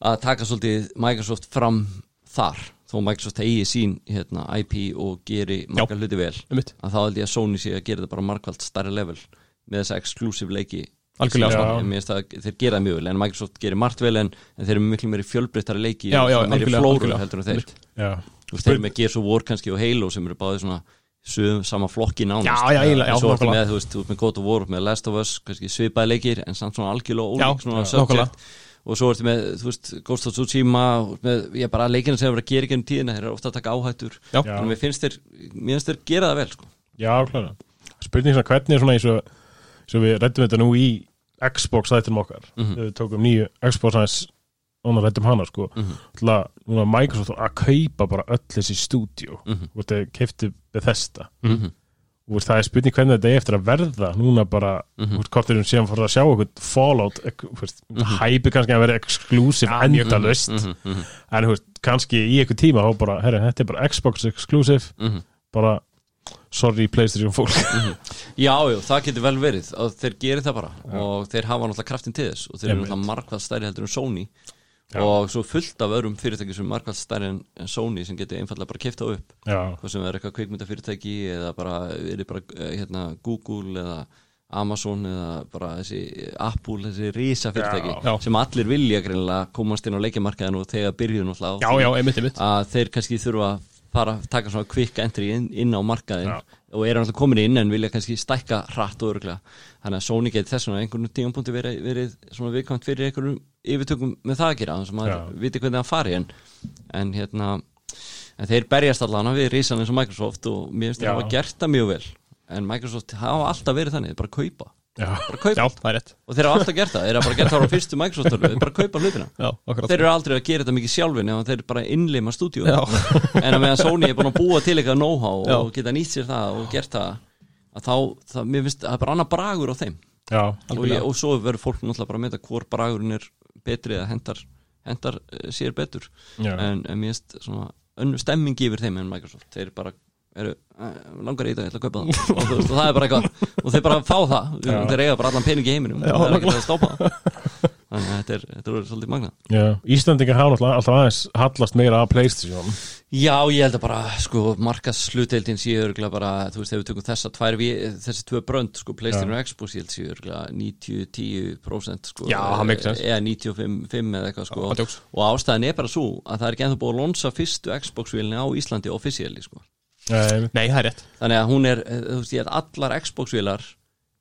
að taka svolítið Microsoft fram þar þó Microsoft eigi sín hérna, IP og geri marga hluti vel um mitt, að þá held ég að Sony sé að gera þetta bara markvælt starri level með þessa exclusive leiki algjörlega, þeir gera það mjög vel en Microsoft gerir margt vel en, en þeir eru miklu meiri fjölbreyttari leiki Já, já, og meiri flóru heldur en þeir. Einmitt. veist, þeir eru með Gears of War kannski og Halo sem eru báðið svona sögum sama flokki nánast. Já, já, já, svo ertu með, þú veist, þú ert með God of War með Last of Us, kannski svipaði leikir en samt svona algjörlega ólík svona já, subject. nákvæmlega. Og svo ertu með, þú veist, Ghost of Tsushima og með, ég bara leikina sem er að gera ekki um tíðina, þeir eru ofta að taka áhættur Já. Þannig að mér finnst þeir, mér finnst þeir gera það vel sko. já, klára Spurning svona hvernig er svona eins og svo við rættum þetta nú í Xbox þættum okkar Mhm. þegar við tókum nýju Xbox aðeins og við rættum hana sko Mhm. Ætla, núna Microsoft að kaupa bara öll þessi stúdíu Mhm. og þetta keifti Bethesda Mhm. veist, það er spurning hvernig þetta er eftir að verða núna bara, mm Mhm. -hmm. hvort erum síðan fór að sjá eitthvað Fallout, veist, mm -hmm. hæpi kannski að vera exclusive Ja, endalust Mhm, mhm, en veist, kannski í eitthvað tíma þá bara, herri, þetta er bara Xbox exclusive mhm. bara, sorry Playstation fólk Já, já, það getur vel verið og þeir gerir það bara og þeir hafa náttúrulega kraftin til þess og þeir eru náttúrulega markvæð stærri heldur en Sony Já. og svo fullt af öðrum fyrirtæki sem er markvæð stærri en, Sony sem getur einfallega bara kifta upp já, hvað sem er eitthvað kvikmyndafyrirtæki eða bara, bara eh, hérna, Google eða Amazon eða bara þessi Apple, þessi risa fyrirtæki Já. Já. sem allir vilja greinilega komast inn á leikjamarkaðin og þegar byrjuðu náttúrulega á já, því já, einmitt, einmitt að þeir kannski þurfa að fara taka svona quick entry inn, inn á markaðin Já. Og eru náttúrulega komin inn en vilja kannski stækka hratt og örglega þannig að Sony geti þess vegna einhvern tímapunkti verið, verið svona viðkvæmt fyrir einhverjum yfirtökum með það að gera þannig að maður viti hvernig það fari. En, en hérna en þeir berjast allan við risan eins og Microsoft og mér finnst Já. þeir hafa gert það mjög vel. En Microsoft hafa alltaf verið þannig, bara kaupa já, já, það er rétt. Og þeir hafa alltaf gert það, þeir hafa bara gert það á fyrstu Microsoft tölvu, þeir bara kaupa hlutina. Já, þeir eru aldrei að gera þetta mikið sjálfin þeir bara innlima stúdíu (laughs) en að meðan Sony er búin að búa til eitthvað know-how og geta nýtt sér það og gert það að þá, það, mér finnst, það er bara annar bragur á þeim. Já, og, ég, og svo verður fólk náttúrulega bara að meta hvor bragurinn er betri eða hendar, hendar eh, sér betur. En, en mér finnst svona önnu stemming yfir þeim en Microsoft. Þeir bara eru, eh, langar í þetta, ég ætla að kaupa það. Og, og það er bara eitthvað og þeir bara fá það, Já. þeir eiga bara allan pening í heiminum. Já, það er ekki hægt að stoppa þannig að þetta er, þetta er svolítið magna. Íslandingar hafa náttúrulega alltaf aðeins hallast meira að Playstation. Já, ég held að bara, sko, markas hlutdeildin séu örgulega bara, þú veist, ef við tökum þessa tvær, þessi tvö brönd, sko, Playstation og Xbox, ég held séu örgulega 90-10% sko, Já, það makes sense. eða 95 eða eitthvað, sko, og ástæðan er bara svo að það er ekki að Nei, nei, það er rétt. Þannig að hún er, eh, þú veist, ég held allar Xbox-vélar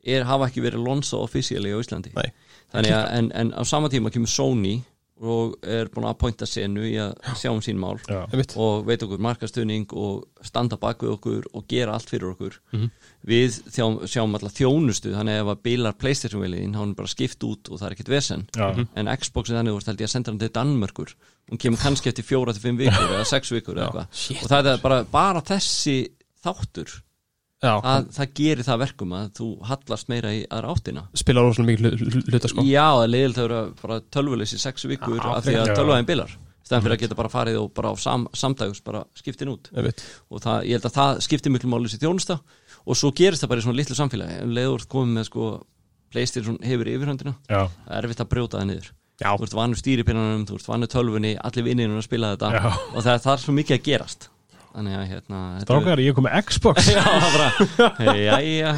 er, hafa ekki verið lonsa offisíali á Íslandi, Nei. þannig að, en, en á sama tíma kemur Sony og er búin að appointa senu í að sjá um sín mál já, og veit okkur markastöning og standa bak við okkur og gera allt fyrir okkur. Mhm. við þjá, sjáum alltaf þjónustu þannig ef að bílar Playstation veliðin þá er hann bara skipt út og það er ekkert vesen. Já, en Xboxin þannig veist held ég að senda hann til Danmörkur hún kemur kannski eftir fjóra til fimm vikur (laughs) eða sex vikur eða eitthvað. Og það er bara, bara þessi þáttur Já, það, það gerir það verkum að þú hallast meira í aðra áttina. Spila rosalega mikið hlu- hlu- hluta sko. Já, það er leiðilegt að vera bara tölvuleys í sex vikur Já, af því að já. tölvulegin bilar. Stæðan fyrir að geta bara farið og bara á sam, samdægus bara skiptin út. Og það, ég held að það skiptir miklu máli sér þjónusta. Og svo gerist það bara í svona litlu samfélagi. En leiður komið með sko Playstation hefur yfirhöndina, Já, það er erfitt að brjóta það niður. Já, þú ert vanur stýripinnanum, þú ert vanur tölvunni allir vinnirinn að spila þetta. Já. og það, það er svo mikið að gerast þannig að hérna strákar, ég kom með Xbox. (laughs) Já, það er bara, jæja.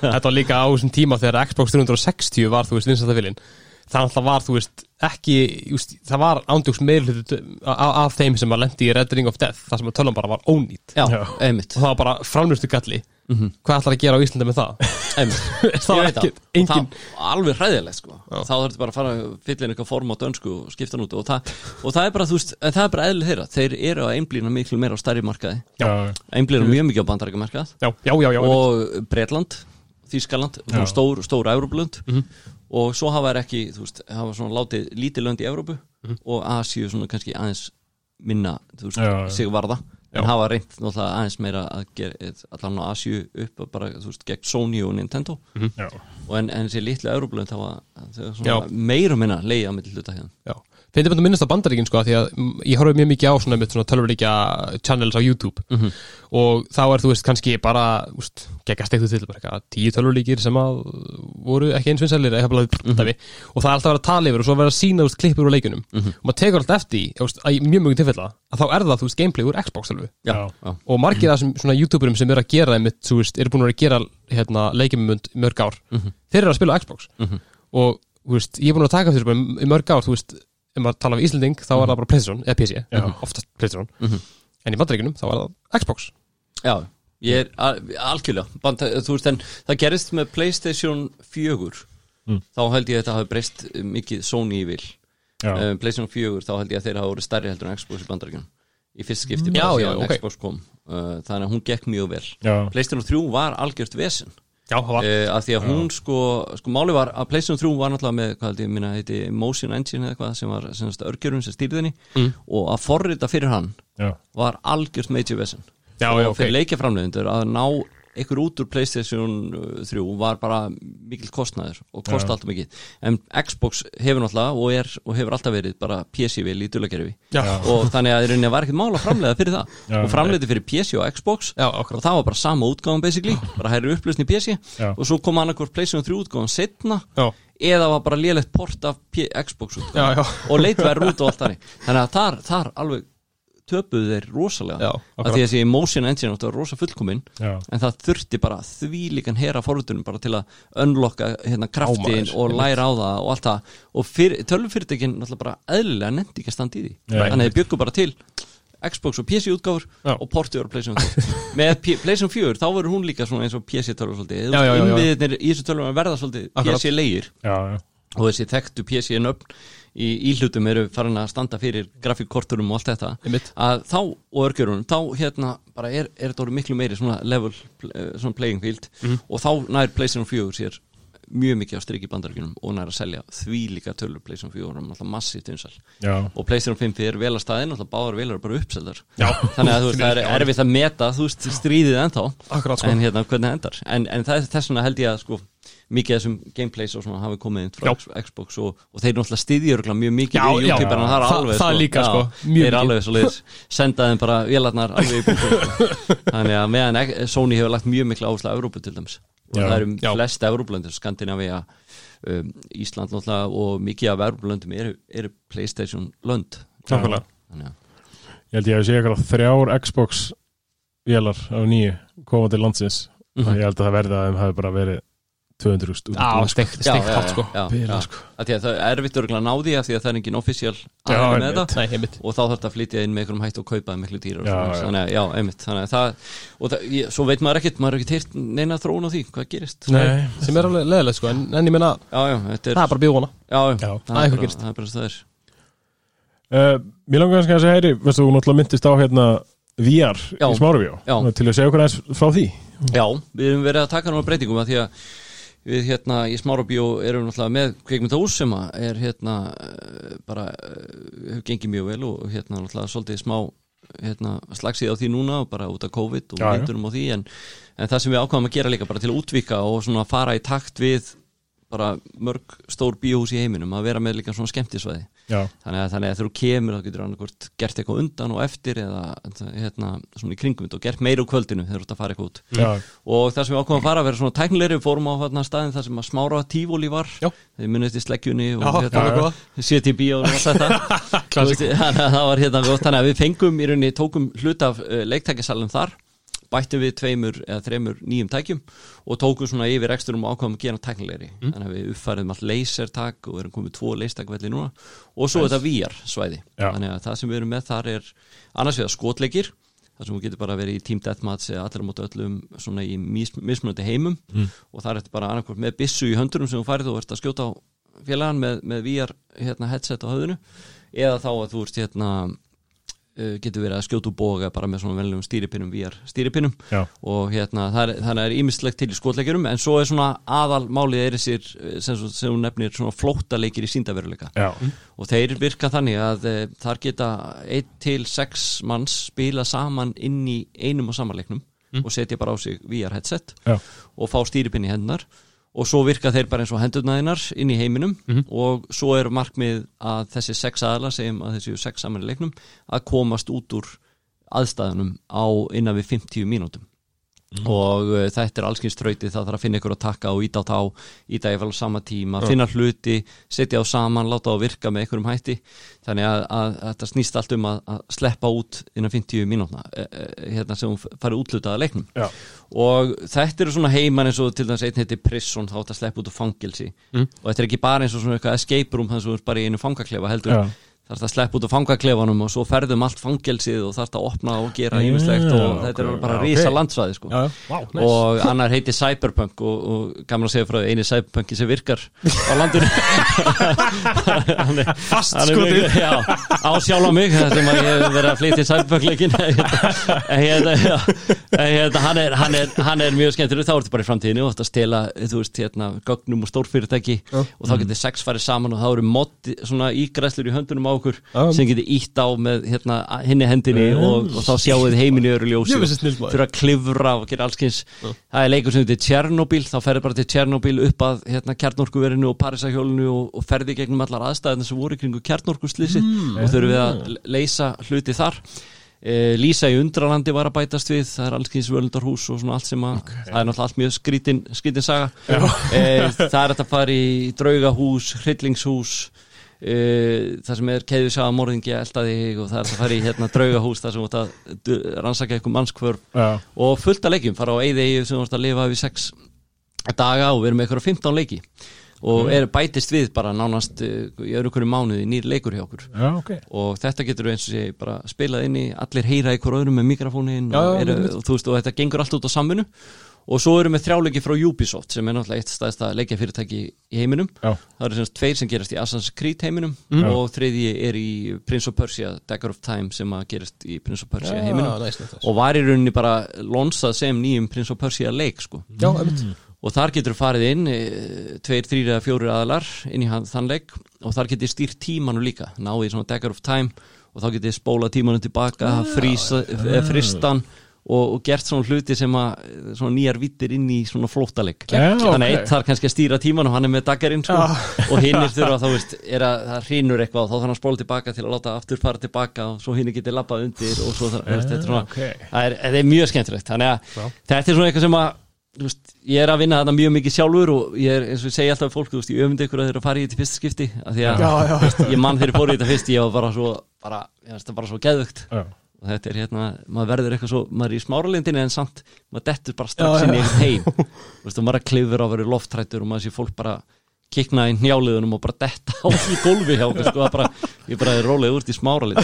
Þetta var líka á þessum tíma þegar Xbox 360 var, þú veist, vinsættafilin það alltaf var, þú veist, ekki just, það var ándjóks meirhlutu af þeim sem var lendi í Red Ring of Death það sem að tölvan bara var ónýtt Já, Já. einmitt, og það var bara framlustu galli. Hvað ætlar að gera á Íslandi með það? (laughs) einmitt. (laughs) Það var það. engin það, alveg hræðilegt sko. Þá þurfti bara að fara inn eitthvað form á dönsku og skipta út og það, og það er bara, þú veist, en það er bara eðlið þeirra þeir eru að einblýna miklu meira á stærri markaði. Já, einblýna mjög mikið á bandarækjumarkað já, já, já, já, og Bretland, Þískaland Já. og stór, stór Európlönd Mhm. Og svo hafa þær ekki, þú veist, hafa svona látið lítið lönd í Európu Mhm. og Asíu svona kannski aðeins minna, þú veist, Já, já. sig varða en Já. hafa reynt náttúrulega aðeins meira að gera allan á Asíu upp bara, þú veist, gegn Sony og Nintendo já, og en, en þessi litlu Európlönd hafa Já. svona meira minna leiði á milli hluta hérna Já, finnst ég að minnast á bandaríkin sko því að mm, ég horfði mjög mikið á svona, einmitt svona tölvuríkja channels á YouTube Mhm. og þá er þú veist kannski bara gegga steiktu til bara eitthvað tíu tölvuríkir sem að voru ekki eins vinsælir eitthvað mm -hmm. og það er alltaf að vera að tala yfir og svo vera að sína úst, klippur úr leikunum Mhm. og maður tekur alltaf eftir að í mjög mjög tilfella að þá er það þú veist gameplay úr Xbox alveg já, Já. og margir af svona YouTuberum sem eru að gera einmitt, þú veist, eru búin að vera að gera hérna, leikjumund í mörg ár Mhm. þeir eru að spila á Xbox Mhm. og veist, ég er búin að taka þessu í mörg ár, þú veist, ef maður tala um Íslanding þá er það bara Playstation, eða PC, Já. oftast Playstation. Mhm. en í bandaríkunum þá er það Xbox. Já ég er al- algjörlega. Þú veist, en það gerist með Playstation 4 Mm. þá held ég að þetta hafi breyst mikið Sony í vil. Já, um, Playstation 4 þá held ég að þeir hafa voru stærri heldur en Xbox í bandaríkjunum. Í fyrst skipti Já, bara já, síðan ok. Xbox kom. Uh, þannig að hún gekk mjög vel. Já, Playstation 3 var algjört vesen Já, það var? Uh, af því að hún sko, sko máli var að Playstation 3 var náttúrulega með hvað held ég minna heiti Motion Engine eða eitthvað sem var sem sagt, örgjörun sem stýrði henni. Mm. og að forrita fyrir hann já, var algjört major vesen. Já, og já, fyrir leikjaframleðendur að ná ykkur út úr Playstation uh, 3 var bara mikill kostnæður og kosti alltaf mikið. En Xbox hefur náttúrulega og, er, og hefur alltaf verið bara PC-vil í dulagerfi Já, og þannig að rauninni var ekkert mál að framleiða fyrir það. Já. og framleiði fyrir PC og Xbox. Já, og það var bara sama útgáðan basically. Bara hærri upplösn í PC Já. og svo kom annarkvort PlayStation 3 útgáðan setna Já, eða var bara lélegt port af P Xbox útgáðan og leitverður út og allt þannig. Þannig að þar, þar alveg töpuðu þeir rosalega. Já, að því að þessi Motion Engine áttu að vera rosa fullkominn en það þurfti bara því líkan hera forritunum bara til að unlocka hérna kraftin maður, og læra á það og allt það. Og fyr, tölvufyrirtekin náttúrulega bara eðlilega nefndi ekki að standa í því. Nei. þannig að þið byggu bara til Xbox og PC útgáfur Já. og portiður á PlayStation 4 (laughs) með P- PlayStation 4 þá verður hún líka svona eins og PC tölvur svolítið. Innviðinir í þessu tölvur verða svolítið. PC já, og þessi þekktu PC nöfn í íhlutum eru farin að standa fyrir grafíkkorturum og allt þetta Einmitt. að þá og örgjörunum þá hérna bara er, er þetta orðið miklu meiri svona level eh, svona playing field Mhm. og þá nær PlayStation 4 sér mjög mikið á strikki bandaríkjunum og nær að selja því líka tölur PlayStation 4 og alltaf massíft vinsal já, og PlayStation 5 er vel að staðin og báðar vel eru bara uppseldar Já. þannig að þú veist, það er erfitt að meta þú veist, stríðið ennþá. Akkurat, sko. En hérna hvernig það endar. En, en það er þess vegna held ég að sko mikið af þessum gameplays og svona hafi komið inn frá Já. Xbox og, og þeir náttúrulega örugglega mjög mikið Já, við já. YouTube en það er alveg það líka, já, sko, mjög þeir mikið. alveg svo leiðis senda þeim bara vélarnar alveg í búku (laughs) þannig að meðan Sony hefur lagt mjög mikla áherslu á Evrópu til dæmis og Já. það eru Já. flest Evrópulöndir Skandinavia, um, Ísland náttúrulega og mikið af Evrópulöndum eru, eru Playstation lönd að ég held ég að sé eitthvað þrjár Xbox vélar á nýju koma til landsins Mhm. og ég held að það verði að þeim hafi bara verið 200 út í Já, búð, sko. steikt, hátt sko. sko. Það er erfitt örgulega að ná því af því að það er engin einmitt. og þá þarf þetta að flytja inn með einhverjum hætt og kaupa miklu dýra og svo veit maður ekkert maður er ekkert heyrt neina þróun á því, hvað gerist. Nei, Sem er alveg leðilegt sko. En, en ég meina, já, já, þetta er það er bara býðvona já, já, Já. það er eitthvað bara, gerist. það er uh, mér langar kannski að segja heyri þú náttúrulega myndist á hérna VR í Smárabjó Já. til að segja okkur aðeins frá því. Já, við erum verið að taka náma breytingum að því að við hérna í Smárabíó erum náttúrulega með kveikmyndahús sem er hérna eh, bara, eh, hefur gengið mjög vel og hérna náttúrulega svolítið smá hérna, slagsið á því núna og bara út af COVID og Já, já. á því en, en það sem við ákvæðum að gera líka bara til að útvíka og svona fara í takt við bara mörg stór bíóhús í heiminum að vera með líka svona skemmtisvæði. Já, þannig að, þannig að þegar þú kemur þá getur annarkvort gert eitthvað undan og eftir eða hérna, svona í kringum og gert meira úr kvöldinu þegar þú ert að fara eitthvað út. Já, og það sem við ákvæmum að fara að vera svona tæknilegri fórum á þarna staðin þar sem að smára tífóli var. Já. þeir minnist í sleggjunni og hérna, góða CTB og þetta. (laughs) Þannig að það var hérna þannig að við fengum í rauninni tókum hlut af uh, leiktækjasalum þar bættum við tveimur eða þreimur nýjum tækjum og tókum svona yfir eksturum og ákvæmum að gera tæknilegri. Þannig að við uppfæriðum allt lasertak og erum komið tvo leistakvelli núna. Og svo þetta VR svæði Já. þannig að það sem við erum með þar er annars vegar skotleikir þar sem þú getur bara verið í team deathmatch eða allir á móti öllum svona í mis, mismunandi heimum. Og það er þetta bara annarkvort með byssu í höndurum sem þú færið og ert að skjóta á félagann með, með VR hérna, headset á höfðinu. Eða þá að þú ert hérna getur verið að skjóta úr boga bara með svona venlegum stýripinnum VR stýripinnum. Já, og hérna það er, er ímislegt til í skotleikjurum en svo er svona aðal málið er þessir eh, sem, sem hún nefnir svona flóttaleikir í síndaveruleika og þeir virka þannig að e, þar geta 1 til 6 manns spila saman inn í einum og samanleiknum og setja bara á sig VR headset já, og fá stýripinn í hendunar og svo virka þeir bara eins og hendurnaðinar inn í heiminum. Og svo er markmið að þessi sex aðala segjum að þessi sex saman í leiknum að komast út úr aðstæðunum á innan við 50 mínútum og uh, þetta er allskins trauti það þarf að finna ykkur að taka og íta á þá íta vel á sama tíma, finna hluti setja á saman, láta á virka með einhverjum hætti. Þannig að, að, að þetta snýst allt um að, að sleppa út innan 50 mínútna eh, eh, hérna sem hún farið útlutað að leiknum. Já, og þetta eru svona heiman eins og til dæmis einn heiti Prison þá átt að sleppa út úr fangelsi. Mm. og þetta er ekki bara eins og svona eitthvað escape room þannig að þú ert bara í einu fangaklefa heldur Já. Þarf það að sleppa út úr fangaklefanum og svo ferðum allt fangelsið og þarf það að opna og gera ímislegt og þetta ok, er bara já, ok. risa landsvæði sko. Já, vá, næs og annar heiti Cyberpunk og, og gaman að segja frá eini Cyberpunki sem virkar á landinu. (laughs) Er- Fast er já, á sjálf á mig það sem að ég hef verið að flytja í Cyberpunk-leikin hérna, hérna hann, er, hann, er, hann er mjög skemmtur þá ertu bara í framtíðinu og þetta stela þú veist, hérna, gögnum og stórfyrirtæki og þá getur sex farið saman og þá eru ígræslur í höndunum á okkur Já. sem getur ítt á með hérna, hinni hendinni Já. og, og þá sjáu þið heiminu öru ljósi þurfa að klifra og gera alls kyns. Það er leikur sem heitir Tjernobyl þá ferði bara til Tjernobyl upp að hérna, kjarnorkuverinu og Parísahjólinu og, og ferði gegnum allar aðstæðina sem voru kringu kjarnorkuslýsi og þurfum við að leysa hluti þar. E, Lísa í Undralandi var að bætast við það er alls kyns völundarhús og svona allt sem að það er náttúrulega allt mjög skrítin, skrítin saga. E, það er þetta að fara í draugahús, hryllingshús Uh, það sem er keðið sá að morðingi eldaði og það er að fara í hérna draugahús þar sem þú ert að du- rannsaka eitthvað mannskvörf. Já, og fullt af leikjum, fara á eyðegi sem þú ert að lifa við sex daga og við erum með eitthvað 15 leiki. Og er bætist við bara nánast uh, í öðru hverju mánuði nýr leikur hjá okkur. Já, ok. Og þetta getur eins og sé bara spilað inn í allir heyra ykkur öðrum með mikrofónin Já, og, einmitt. og, þú veist, og þetta gengur allt út á samvinnu og svo erum við þrjáleiki frá Ubisoft sem er náttúrulega eitt staðista leikjafyrirtæki í heiminum. Já, það eru semst tveir sem gerast í Assassin's Creed heiminum Mm. og þriðji er í Prince of Persia Dagger of Time sem að gerast í Prince of Persia heiminum. næs, næs, næs og var í rauninni bara lonsað sem nýjum Prince of Persia leik sko. Já, einmitt. Og þar getur farið inn e, tveir, þrýr eða fjórir aðalar inn í þann leik. Og þar getur stýrt tímanu líka. Náði í svona Dagger of Time og þá getur spólað tímanu tilbaka frísa, fristan og, og gert svona hluti sem að nýjar vittir inn í svona flóttaleg Já, þannig að eitt þarf kannski að stýra tíman og hann er með daggarinn sko, og hinn er þurfa þá veist er að það hrýnur eitthvað og þá þarf hann að spóla tilbaka til að láta aftur fara tilbaka og svo hinn getur labbað undir og svo það, veist, þetta er svona ok. það er, það er mjög skemmtilegt þannig að Já. þetta er svona eitthvað sem að veist, ég er að vinna þarna mjög mikið sjálfur og ég er, eins og ég segi alltaf fólk, veist, ég öfundi ykkur að þeirra að fara í þetta fyrsta skipti því að Já, já. veist, ég mann þeirri fór í þetta fyrst ég var bara svo, bara, ég bara svo geðvögt Já, og þetta er hérna, maður verður eitthvað svo maður er í smáralindinni en samt maður dettur bara strax já. inn í eitthvað heim. (laughs) Og maður er að klifur á að vera loftrættur og maður sé fólk bara kikna í njáliðunum og bara detta á í gólfi hjá okkur, sko, bara, ég bara er rólega úr í smáralind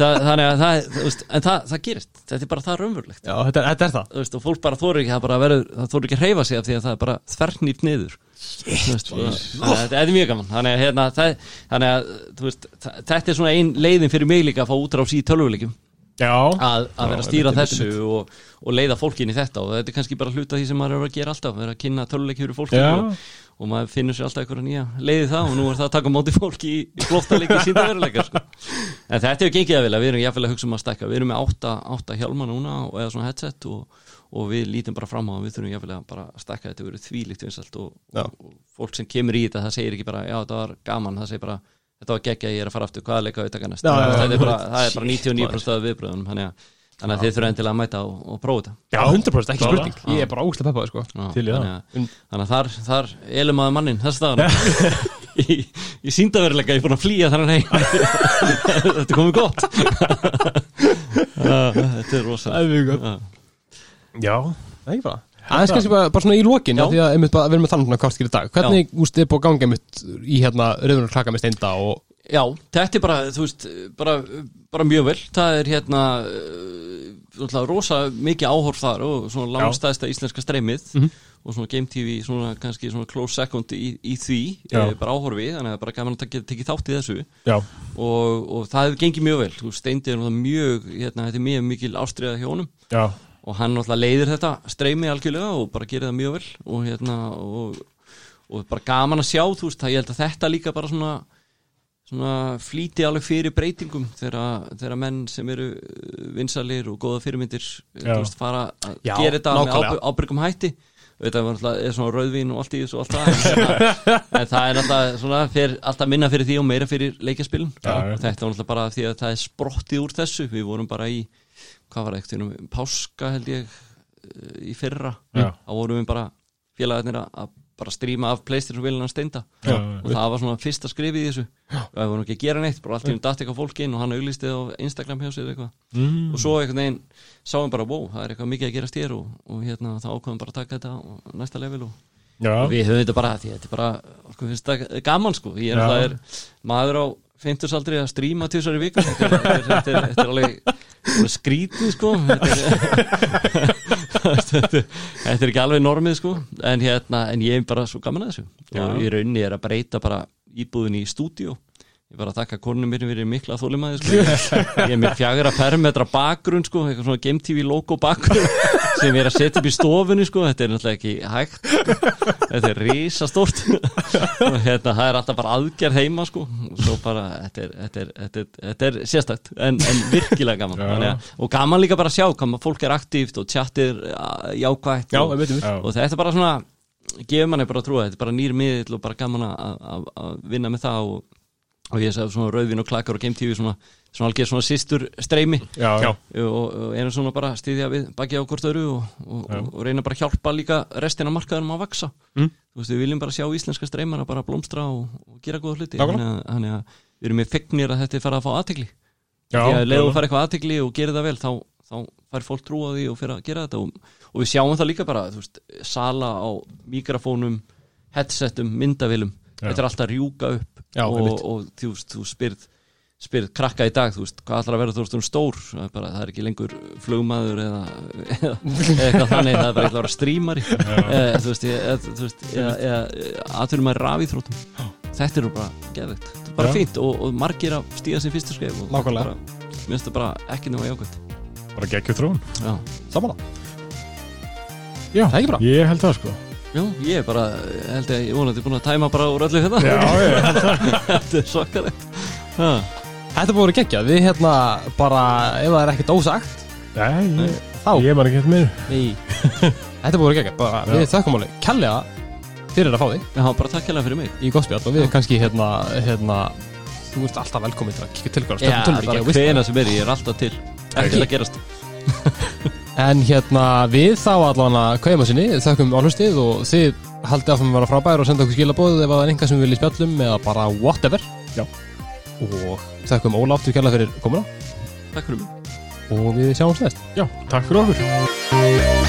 þannig að það, veist, en það, það gerist. Þetta er bara það raunverulegt. Já, þetta er, þetta er það. Og fólk bara þóru ekki bara verður, það þóru ekki að hreyfa sig af því að það er bara þvernýpt niður Þetta er mjög gaman. Þannig að, hérna, það, þannig að þú veist, þetta er svona ein leiðin fyrir mig líka að fá útrás í tölvuleikum já, að, að vera að stýra þessu og, og leiða fólki inn í þetta. Og þetta er kannski bara hluta því sem maður er að gera alltaf vera að kynna töluleiki fyrir fólki Já. og, og maður finnur sér alltaf einhverja nýja leiði það og nú er það að taka móti fólki í, í flóttaleiki síndaveruleika sko. en þetta hefur gengið að vilja, við erum jafnvel að hugsa um að stækka. Við erum með átta, átta hjálma núna og, eða svona headset og, og við lítum bara fram á að við þurfum jafnvel að bara stækka þetta verið þvílíkt vinsalt og, Já. og fólk sem kemur í þetta það segir ekki bara, já þetta var gaman það segir bara, þetta var geggja, ég er að fara aftur hvaða leika við taka næst? Já, já, já. það, er bara, það er bara 99% af viðbröðunum þannig að, þannig að þið þurfum endilega að mæta og, og prófa þetta. Já, 100% ekki spurning. Ég er bara ógæslega peppaði sko. Já, Til í það. þannig, að, þannig að þar, þar elum maður mannin þess staðan í, í síndaveruleika ég er búin að flýja þannig (laughs) þetta er komið gott. (laughs) Já, þetta er rosa Það er Já. Já, Ekki bara Aðeins kannski bara, bara svona í lokin Já. Því að einmitt bara, við erum með þannig svona kortskýr í dag Hvernig, úst, er búið að ganga einmitt í hérna Rauðunar klaka með steinda og Já, þetta er bara, þú veist, bara, bara mjög vel. Það er hérna uh, rosa mikið áhorf þar og svona langstæðsta íslenska streymið Mhm. og svona Game TV svona kannski svona close second í, í því, Já. e, bara áhorfi, þannig að það er bara gaman að geta tekið þátt í þessu já, og, og það hefur gengið mjög vel. Þú veist, Steindi er mjög, hérna, þetta er mjög mikil ástriða hjá honum já og hann náttúrulega leiðir þetta streymi algjörlega og bara gerir það mjög vel. Og hérna og, og bara gaman að sjá þú veist, það ég held að þetta líka bara svona svona flýti alveg fyrir breytingum þegar, menn sem eru uh, vinsalir og góða fyrirmyndir uh, veist, fara að Já, gera þetta með nákvæmlega. ábyrg, ábyrgum hætti. Þetta var alltaf, er svona rauðvín og allt í þessu og allt það en, það (laughs) er alltaf svona fyrir, alltaf minna fyrir því og meira fyrir já. þetta var alltaf bara því að það er sprottið úr þessu. Við vorum bara í, hvað var það eitthvað, páska held ég uh, í fyrra, Já. þá vorum við bara félagarnir að- að bara stríma af Playstation viljan steinda Já. og það var svona fyrsta skrifið í þessu og við vorum ekki að gera neitt, bara allt í um datt eitthvað fólk inn og hann auglistið á Instagram hjá sér eitthvað mm. og svo einhvern veginn sáum bara, wow, það er eitthvað mikið að gerast hér og, og hérna þá ákvæðum bara að taka þetta á næsta level og og við höfum þetta bara, því þetta er bara okkur finnst það gaman sko ég er Já. alltaf er maður á 50 aldri að stríma tvisar í viku þetta er, þetta er, þetta þetta alveg skrítið sko. Þetta er, ekki alveg normið sko. En, hérna, en ég er bara svo gaman að þessu. Já. og í rauninni er að breyta bara íbúðin í stúdíu ég bara að þakka konunum mér fyrir mikla þólimaði sko. (laughs) ég er með fjagra permetra bakgrunn sko, eitthvað svona Game TV logo bakgrunn sem ég er að setja upp í stofunni sko. þetta er náttúrulega ekki hægt sko. þetta er risastórt og hérna, það er alltaf bara aðgerð heima sko. Svo bara, þetta er, þetta er, þetta er, þetta er sérstætt en, en virkilega gaman að, og gaman líka bara að sjá hvað fólk er aktíft og tjattir jákvætt Já, og, og þetta er bara svona gefur manni bara að trúa, þetta er bara nýr miðill og bara gaman að- vinna með það og, og ég sagði svona rauðvin og klakar og Game TV svona, svona algjör svona sýstur streymi. Já, já, og, og erum svona bara að styðja við baki á hvort öru og, og, og, reyna bara að hjálpa líka restina markaðurum að vaksa Mm. þú veist, við viljum bara sjá íslenska streymara bara blómstra og, gera góða hluti. Þannig að, að við erum með fegnir að þetta fara að fá aðtegli því að leiðu já. að fara eitthvað aðtegli og gera það vel þá, þá fær fólk trú á því og fyrir að gera þetta. Og, og við sjáum það líka bara þú veist, sala á mikrofónum headsetum, myndavillum Já. þetta er alltaf að rjúka upp og, þú, þú spyrð spyrð krakka í dag, þú veist, hvað ætlar að vera þú veist, hún stór, það er, bara, það er ekki lengur flugmaður eða, eða, eitthvað þannig, það er bara eitthvað strímari eða, þú veist, eða, þú veist eða, aðturum að rafíþrótum þetta eru bara geðvegt, þetta er bara Já. fínt og, og margir að stíða sér fyrstu skref og Nákvæmlega. bara, mér finnst það bara ekki nema jákvæmt bara geggjur þróun. Já. Samanlega Já, Það er ekki bara. Ég held það sko. Já, ég er bara held að ég vonandi búin að tæma bara úr öllu þetta Já, ég held það. (laughs) Þetta er Já. Þetta búið að gegja Við hérna bara Ef það er ekkert ósagt Nei, ég, Þá ég er bara ekki hérna með Nei. Þetta búið að gegja Bara Já. við þökkum alveg Kjallega Fyrir að fá þig. Já, bara takk hérlega fyrir mig. Í gott spjall Og við kannski hérna Hérna Þú ert alltaf velkomin til að kíkja til ykkur já, bara hvena sem er, ég er alltaf til. Til að gerast. (laughs) En hérna við þá allavega kveima sinni, þökkum á hlustið og þið haldið áfram að vera frábær og senda okkur skilabóð ef það er einhvað sem við viljum spjallum eða bara whatever. Já. Og þökkum Óla aftur kjærlega fyrir komuna. Takk fyrir mig. Og við sjáumst næst. Já, takk fyrir okkur